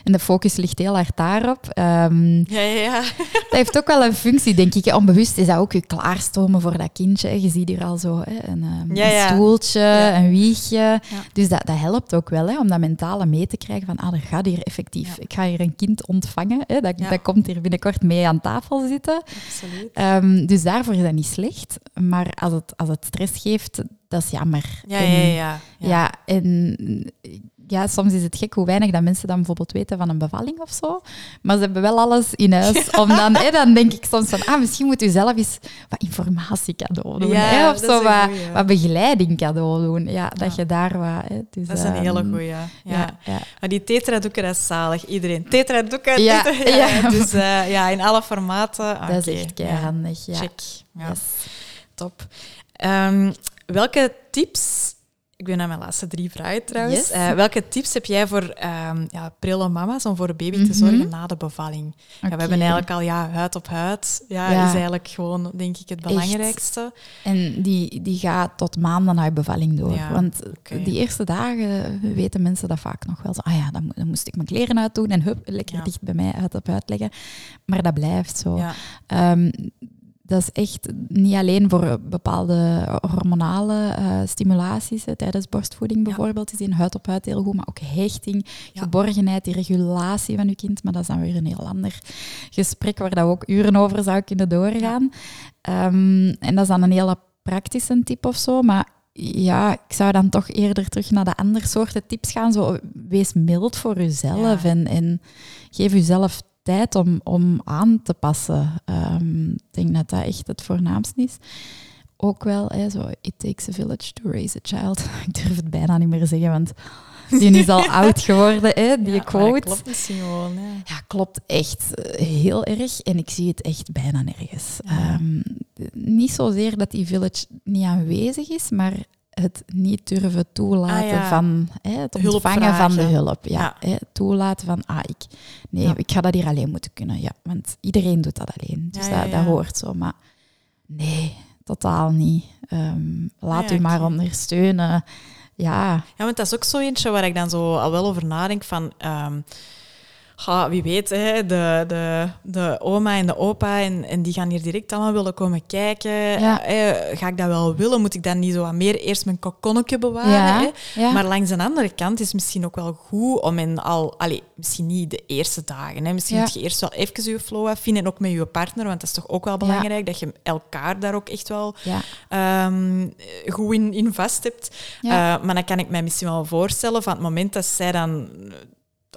En de focus ligt heel hard daarop. Ehm, Ja, ja, ja. dat heeft ook wel een functie, denk ik. Onbewust is dat ook je klaarstomen voor dat kindje. Je ziet hier al zo hè, een, ehm, Ja, een stoeltje, een wiegje. Dus dat, dat helpt ook wel, hè, om dat mentale mee te krijgen van, ah, er gaat hier effectief, ik ga hier een kind ontvangen. Hè, dat, dat komt hier binnenkort mee aan tafel zitten. Absoluut. Ehm, dus daarvoor is dat niet slecht. Maar als het, als het stress geeft, dat is jammer. Ja, En- ja, ja. ja, en ja, soms is het gek hoe weinig dat mensen dan bijvoorbeeld weten van een bevalling of zo. Maar ze hebben wel alles in huis. Om dan, hè, dan denk ik soms van, ah, misschien moet u zelf eens wat informatie cadeau doen. Ja, hè, of zo wat, goeie. wat begeleiding cadeau doen. Ja, dat Ja. je daar wat... Hè, dus, Dat is een ehm, hele goeie. Ja. Maar die tetradoeken, dat is zalig. Iedereen. Tetradoeken. Ja, tetra-. Dus eh, ja, in alle formaten. Dat is echt keihandig. Ja. Check. Ja, Yes. top. Ehm, welke tips... Ik ben naar mijn laatste drie vragen trouwens. Yes. Eh, welke tips heb jij voor ehm ja, prille mama's om voor een baby te Mhm. zorgen na de bevalling? Ja, we hebben eigenlijk al ja, huid op huid. Ja, Ja. is eigenlijk gewoon, denk ik, het belangrijkste. En die, die gaat tot maanden na je bevalling door. Ja, Want die eerste dagen weten mensen dat vaak nog wel. Zo, ah ja, dan, mo- dan moest ik mijn kleren uitdoen en hup, lekker dicht bij mij uit op uitleggen. Maar dat blijft zo. Ja. Dat is echt niet alleen voor bepaalde hormonale eh, stimulaties. hè. Tijdens borstvoeding bijvoorbeeld is die huid op huid heel goed, maar ook hechting, Ja. geborgenheid, die regulatie van je kind. Maar dat is dan weer een heel ander gesprek waar dat we ook uren over zouden kunnen doorgaan. Ehm, en dat is dan een hele praktische tip of zo, maar ja, ik zou dan toch eerder terug naar de andere soorten tips gaan. Zo, wees mild voor jezelf en, en geef jezelf tijd om, om aan te passen. Ehm, ik denk dat dat echt het voornaamste is. Ook wel, hè, zo, it takes a village to raise a child. Ik durf het bijna niet meer zeggen, want die is al oud geworden, hè, die Ja, quote. klopt misschien gewoon. Ja. Ja, klopt echt eh, heel erg. En ik zie het echt bijna nergens. Ja. Ehm, niet zozeer dat die village niet aanwezig is, maar het niet durven toelaten Ah, ja. van hè, het ontvangen van de hulp. Ja, Ja. Hè, toelaten van, ah, ik, nee, Ja. ik ga dat hier alleen moeten kunnen. Ja, want iedereen doet dat alleen. Dus dat, dat hoort zo. Maar nee, totaal niet. Ehm, laat u maar ondersteunen. Ja, Ja, want dat is ook zo eentje waar ik dan zo al wel over nadenk van... ehm, ga, wie weet, hè, de, de, de oma en de opa, en, en die gaan hier direct allemaal willen komen kijken. Ja. Eh, ga ik dat wel willen? Moet ik dan niet zo wat meer eerst mijn kokonnetje bewaren? Ja, Hè? ja. Maar langs de andere kant is het misschien ook wel goed om in al... Allee, misschien niet de eerste dagen. Hè. Misschien Ja. moet je eerst wel even je flow afvinden, en ook met je partner, want dat is toch ook wel belangrijk, dat je elkaar daar ook echt wel ja. ehm, goed in, in vast hebt. Ja. Eh, maar dan kan ik mij misschien wel voorstellen van het moment dat zij dan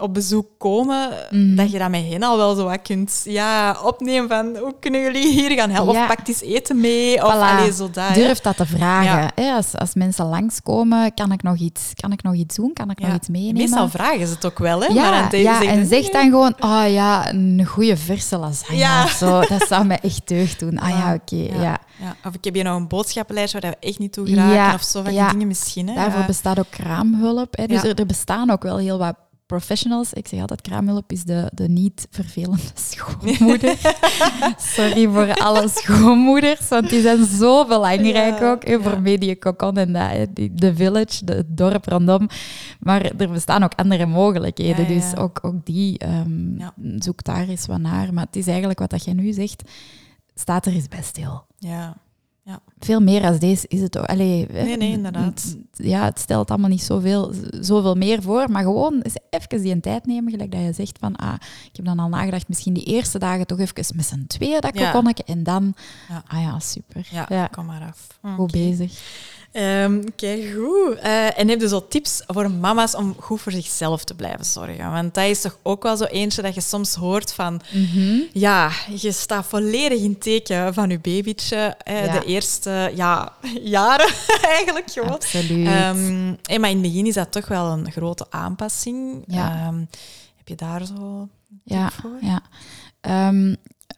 op bezoek komen, Mhm. dat je dat met hen al wel zo wat kunt ja, opnemen van hoe kunnen jullie hier gaan helpen? Ja. Of eens eten mee? Of allee, zo dat. hè. Durf dat te vragen. Ja. Hè, als, als mensen langskomen, kan ik nog iets, kan ik nog iets doen? Kan ik nog iets meenemen? Meestal vragen ze het ook wel, hè? ja, maar ja, en ze, zeg dan gewoon, oh ja, een goede verse lasagne of zo. Dat zou me echt deugd doen. Ah ja, oké, Ja. Of ik heb hier nog een boodschappenlijst waar we echt niet toe geraken. Of zo van die dingen misschien. Hè? Daarvoor bestaat ook kraamhulp. Hè. Dus er, er bestaan ook wel heel wat professionals. Ik zeg altijd, kraamhulp is de, de niet vervelende schoonmoeder. Sorry voor alle schoonmoeders, want die zijn zo belangrijk Ja, ook. Hè, voor ja. En die- de village, de, het dorp rondom. Maar er bestaan ook andere mogelijkheden. Ja, Dus ook, ook die Ja. zoek daar eens wat naar. Maar het is eigenlijk wat dat jij nu zegt, staat er eens bij stil. Ja. Veel meer als deze is het ook. Allee, Nee, nee, inderdaad. Ja, het stelt allemaal niet zoveel, zoveel meer voor, maar gewoon eens even die een tijd nemen, gelijk dat je zegt van, ah, ik heb dan al nagedacht, misschien die eerste dagen toch even met z'n tweeën dat Ja. kokonnetje en dan, Ja. ah ja, super. Ja, Ja. kom maar af. Goed bezig. Ehm, Oké, goed. Eh, en heb je zo tips voor mama's om goed voor zichzelf te blijven zorgen? Want dat is toch ook wel zo eentje dat je soms hoort van... Ja, je staat volledig in teken van je babytje. Ja. De eerste ja, jaren eigenlijk gewoon. Absoluut. Ehm, hè, maar in het begin is dat toch wel een grote aanpassing. Ja. Ehm, heb je daar zo ja, voor? ja. Ehm,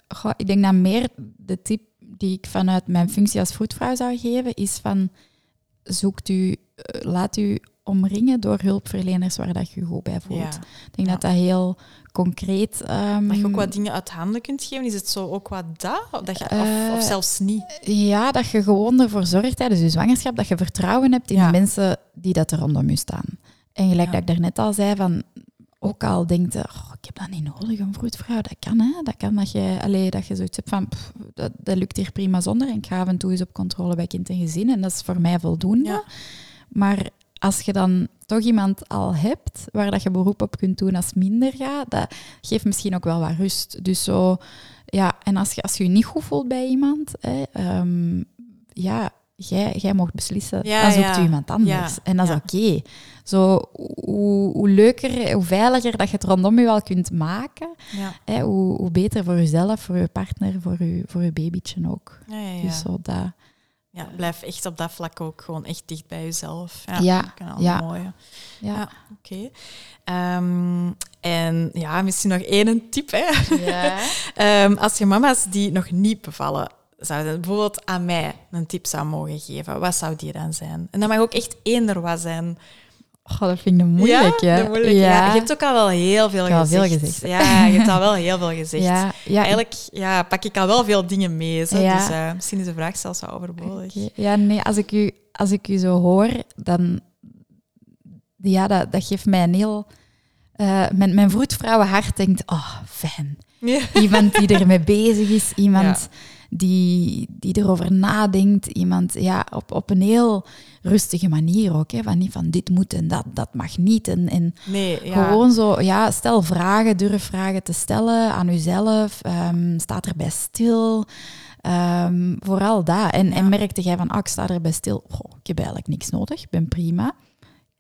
goh, ik denk dat meer de tip die ik vanuit mijn functie als voetvrouw zou geven, is van zoekt u, eh, laat u omringen door hulpverleners waar dat je je goed bij voelt. Ja. Ik denk Ja. dat dat heel concreet... ehm, Dat je ook wat dingen uit handen kunt geven? Is het zo ook wat dat? Of, dat je, of, Eh, of zelfs niet? Ja, dat je gewoon ervoor zorgt tijdens je zwangerschap dat je vertrouwen hebt in Ja. de mensen die dat er rondom je staan. En gelijk dat ik daarnet al zei, van, ook al denkt oh, ik heb dat niet nodig, een vroedvrouw, dat kan hè. Dat kan dat je, allee, dat je zoiets hebt van, pff, dat, dat lukt hier prima zonder. En ik ga af en toe eens op controle bij kind en gezin en dat is voor mij voldoende. Ja. Maar als je dan toch iemand al hebt waar dat je beroep op kunt doen als het minder gaat, dat geeft misschien ook wel wat rust. Dus zo, ja, en als je als je, je niet goed voelt bij iemand, hè, ehm, ja, jij, jij mocht beslissen. Ja, dan zoekt ja. u iemand anders. Ja, En dat is oké. Zo, hoe, hoe leuker, hoe veiliger dat je het rondom je wel kunt maken, Ja. hè, hoe, hoe beter voor jezelf, voor je partner, voor je, voor je babytje ook. Ja, ja, ja. Dus zo dat... ja, blijf echt op dat vlak ook gewoon echt dicht bij jezelf. Ja, Ja, dat kan ja. mooi. Ja. Ja, oké. Ehm, en ja, misschien nog één tip. Hè. Ja. Ehm, als je mama's die nog niet bevallen zouden bijvoorbeeld aan mij een tip zou mogen geven, wat zou die dan zijn? En dat mag ook echt eender wat zijn. Oh, dat vind ik moeilijk, ja, hè? moeilijk. Ja. Je hebt ook al wel heel veel gezegd. veel gezegd. Ja, je hebt al wel heel veel gezegd. ja, ja, Eigenlijk ja, pak ik al wel veel dingen mee. Zo. Ja. Dus eh, misschien is de vraag zelfs wel overbodig. Ja, nee, als ik, u, als ik u zo hoor, dan... Ja, dat, dat geeft mij een heel... eh, mijn, mijn vroedvrouwenhart denkt, oh, fijn. Ja. Iemand die ermee bezig is, iemand die, die erover nadenkt, iemand ja, op, op een heel rustige manier ook. Hè, van niet van dit moet en dat, dat mag niet. En, en Nee, ja. gewoon zo, ja, stel vragen, durf vragen te stellen aan uzelf. ehm staat erbij stil. Ehm, vooral dat. En, Ja. en merkte jij van, ah, ik sta erbij stil. Goh, ik heb eigenlijk niks nodig, ik ben prima.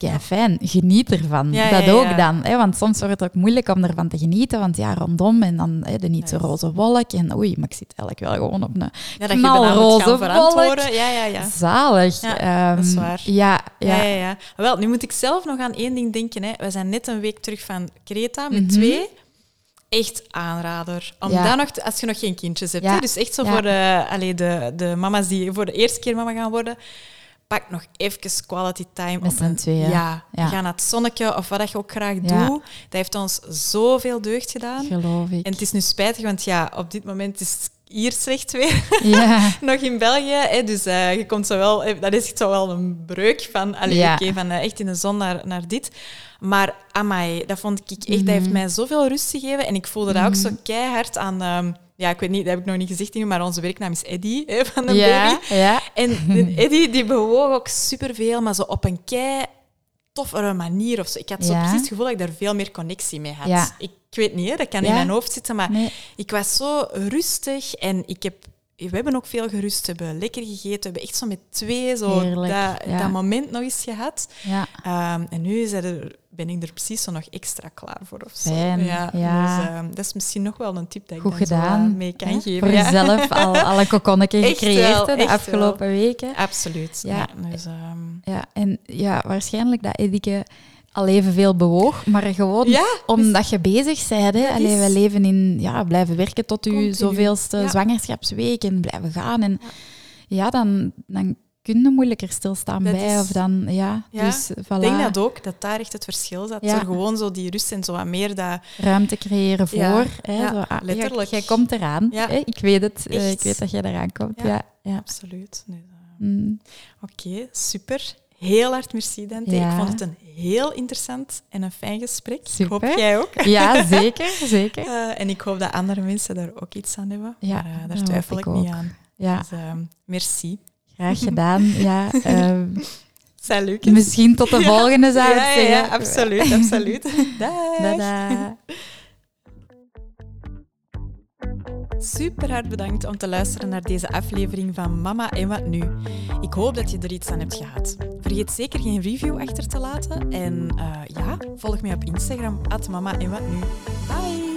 Kei fijn, geniet ervan. Ja, dat ja, ook ja. dan. Hè? Want soms wordt het ook moeilijk om ervan te genieten, want ja, rondom en dan hè, de niet zo Ja. roze wolk. En oei, maar ik zit eigenlijk wel gewoon op een Ja, knalroze gaan wolk. verantwoorden. Ja, ja, ja. Zalig. Ja, dat is Ehm, waar. Ja, Ja. ja. Ja, ja, Wel, nu moet ik zelf nog aan één ding denken. Hè. We zijn net een week terug van Creta met Mhm. twee. Echt aanrader. Om Ja. dan nog als je nog geen kindjes hebt. Ja. Hè. Dus echt zo Ja. voor de, allee, de, de mama's die voor de eerste keer mama gaan worden. Pak nog even quality time. Met z'n een- tweeën. Ja, Ja. ga naar het zonnetje of wat dat je ook graag Ja. doet. Dat heeft ons zoveel deugd gedaan. Geloof ik. En het is nu spijtig, want ja, op dit moment is het hier slecht weer. Ja. nog in België. Hè, dus eh, je komt zo wel, eh, dat is echt zo wel een breuk van, allee, Ja. oké, van eh, echt in de zon naar, naar dit. Maar amai, dat vond ik echt, dat Mhm. heeft mij zoveel rust gegeven. En ik voelde dat ook zo keihard aan, ehm, ja, ik weet niet, dat heb ik nog niet gezegd, maar onze werknaam is Eddie hè, van de ja, baby. ja. En Eddie die bewoog ook superveel, maar zo op een kei toffere manier of zo. Ik had zo Ja. precies het gevoel dat ik daar veel meer connectie mee had. Ja. Ik, ik weet niet, hè, dat kan in mijn hoofd zitten, maar Nee. ik was zo rustig en ik heb, we hebben ook veel gerust, hebben lekker gegeten, we hebben echt zo met twee zo Heerlijk, dat, ja. dat moment nog eens gehad. Ja. Ehm, en nu is er, ben ik er precies zo nog extra klaar voor. Of zo. Fijn, Ja, ja. Dus, ehm, dat is misschien nog wel een tip dat ik Goed dan zo, eh, mee kan geven. Voor ja. jezelf al, al een kokonnetje Echt gecreëerd wel, de afgelopen weken. Absoluut. Ja. Ja. dus, ehm, Ja, en ja, waarschijnlijk dat Edike al evenveel bewoog, maar gewoon Ja, omdat je bezig bent. Hè. Dat Allee, is- we leven in, ja, blijven werken tot uw Continu. zoveelste Ja. zwangerschapsweek en blijven gaan. En ja, dan, dan kun je moeilijker stilstaan Dat bij. is- Of dan, ja, Ja, dus voilà, ik denk dat ook, dat daar echt het verschil zat. Ja. Gewoon zo die rust en zo wat meer dat... ruimte creëren voor. Ja, hè, zo, ah, letterlijk. jij komt eraan. Ja. Hè? Ik weet het. eh, Echt. ik weet dat jij eraan komt. Ja. Absoluut. Dus, eh, Mm. Oké, super. Heel hard merci, Dante. Ik vond het een heel interessant en een fijn gesprek. Ik hoop jij ook. ja zeker. zeker. Eh, en ik hoop dat andere mensen daar ook iets aan hebben. Ja, maar daar twijfel ik ik, niet aan. Ja, Dus ehm, merci. Graag gedaan. Ja, ehm, Salut. misschien tot de Ja. volgende zou ik ja, ja, zeggen. ja, absoluut, absoluut. Dag. Dada. Super hard bedankt om te luisteren naar deze aflevering van Mama en Wat Nu. Ik hoop dat je er iets aan hebt gehad. Vergeet zeker geen review achter te laten. En eh, ja, volg mij op Instagram, at Mama en Wat Nu. Bye!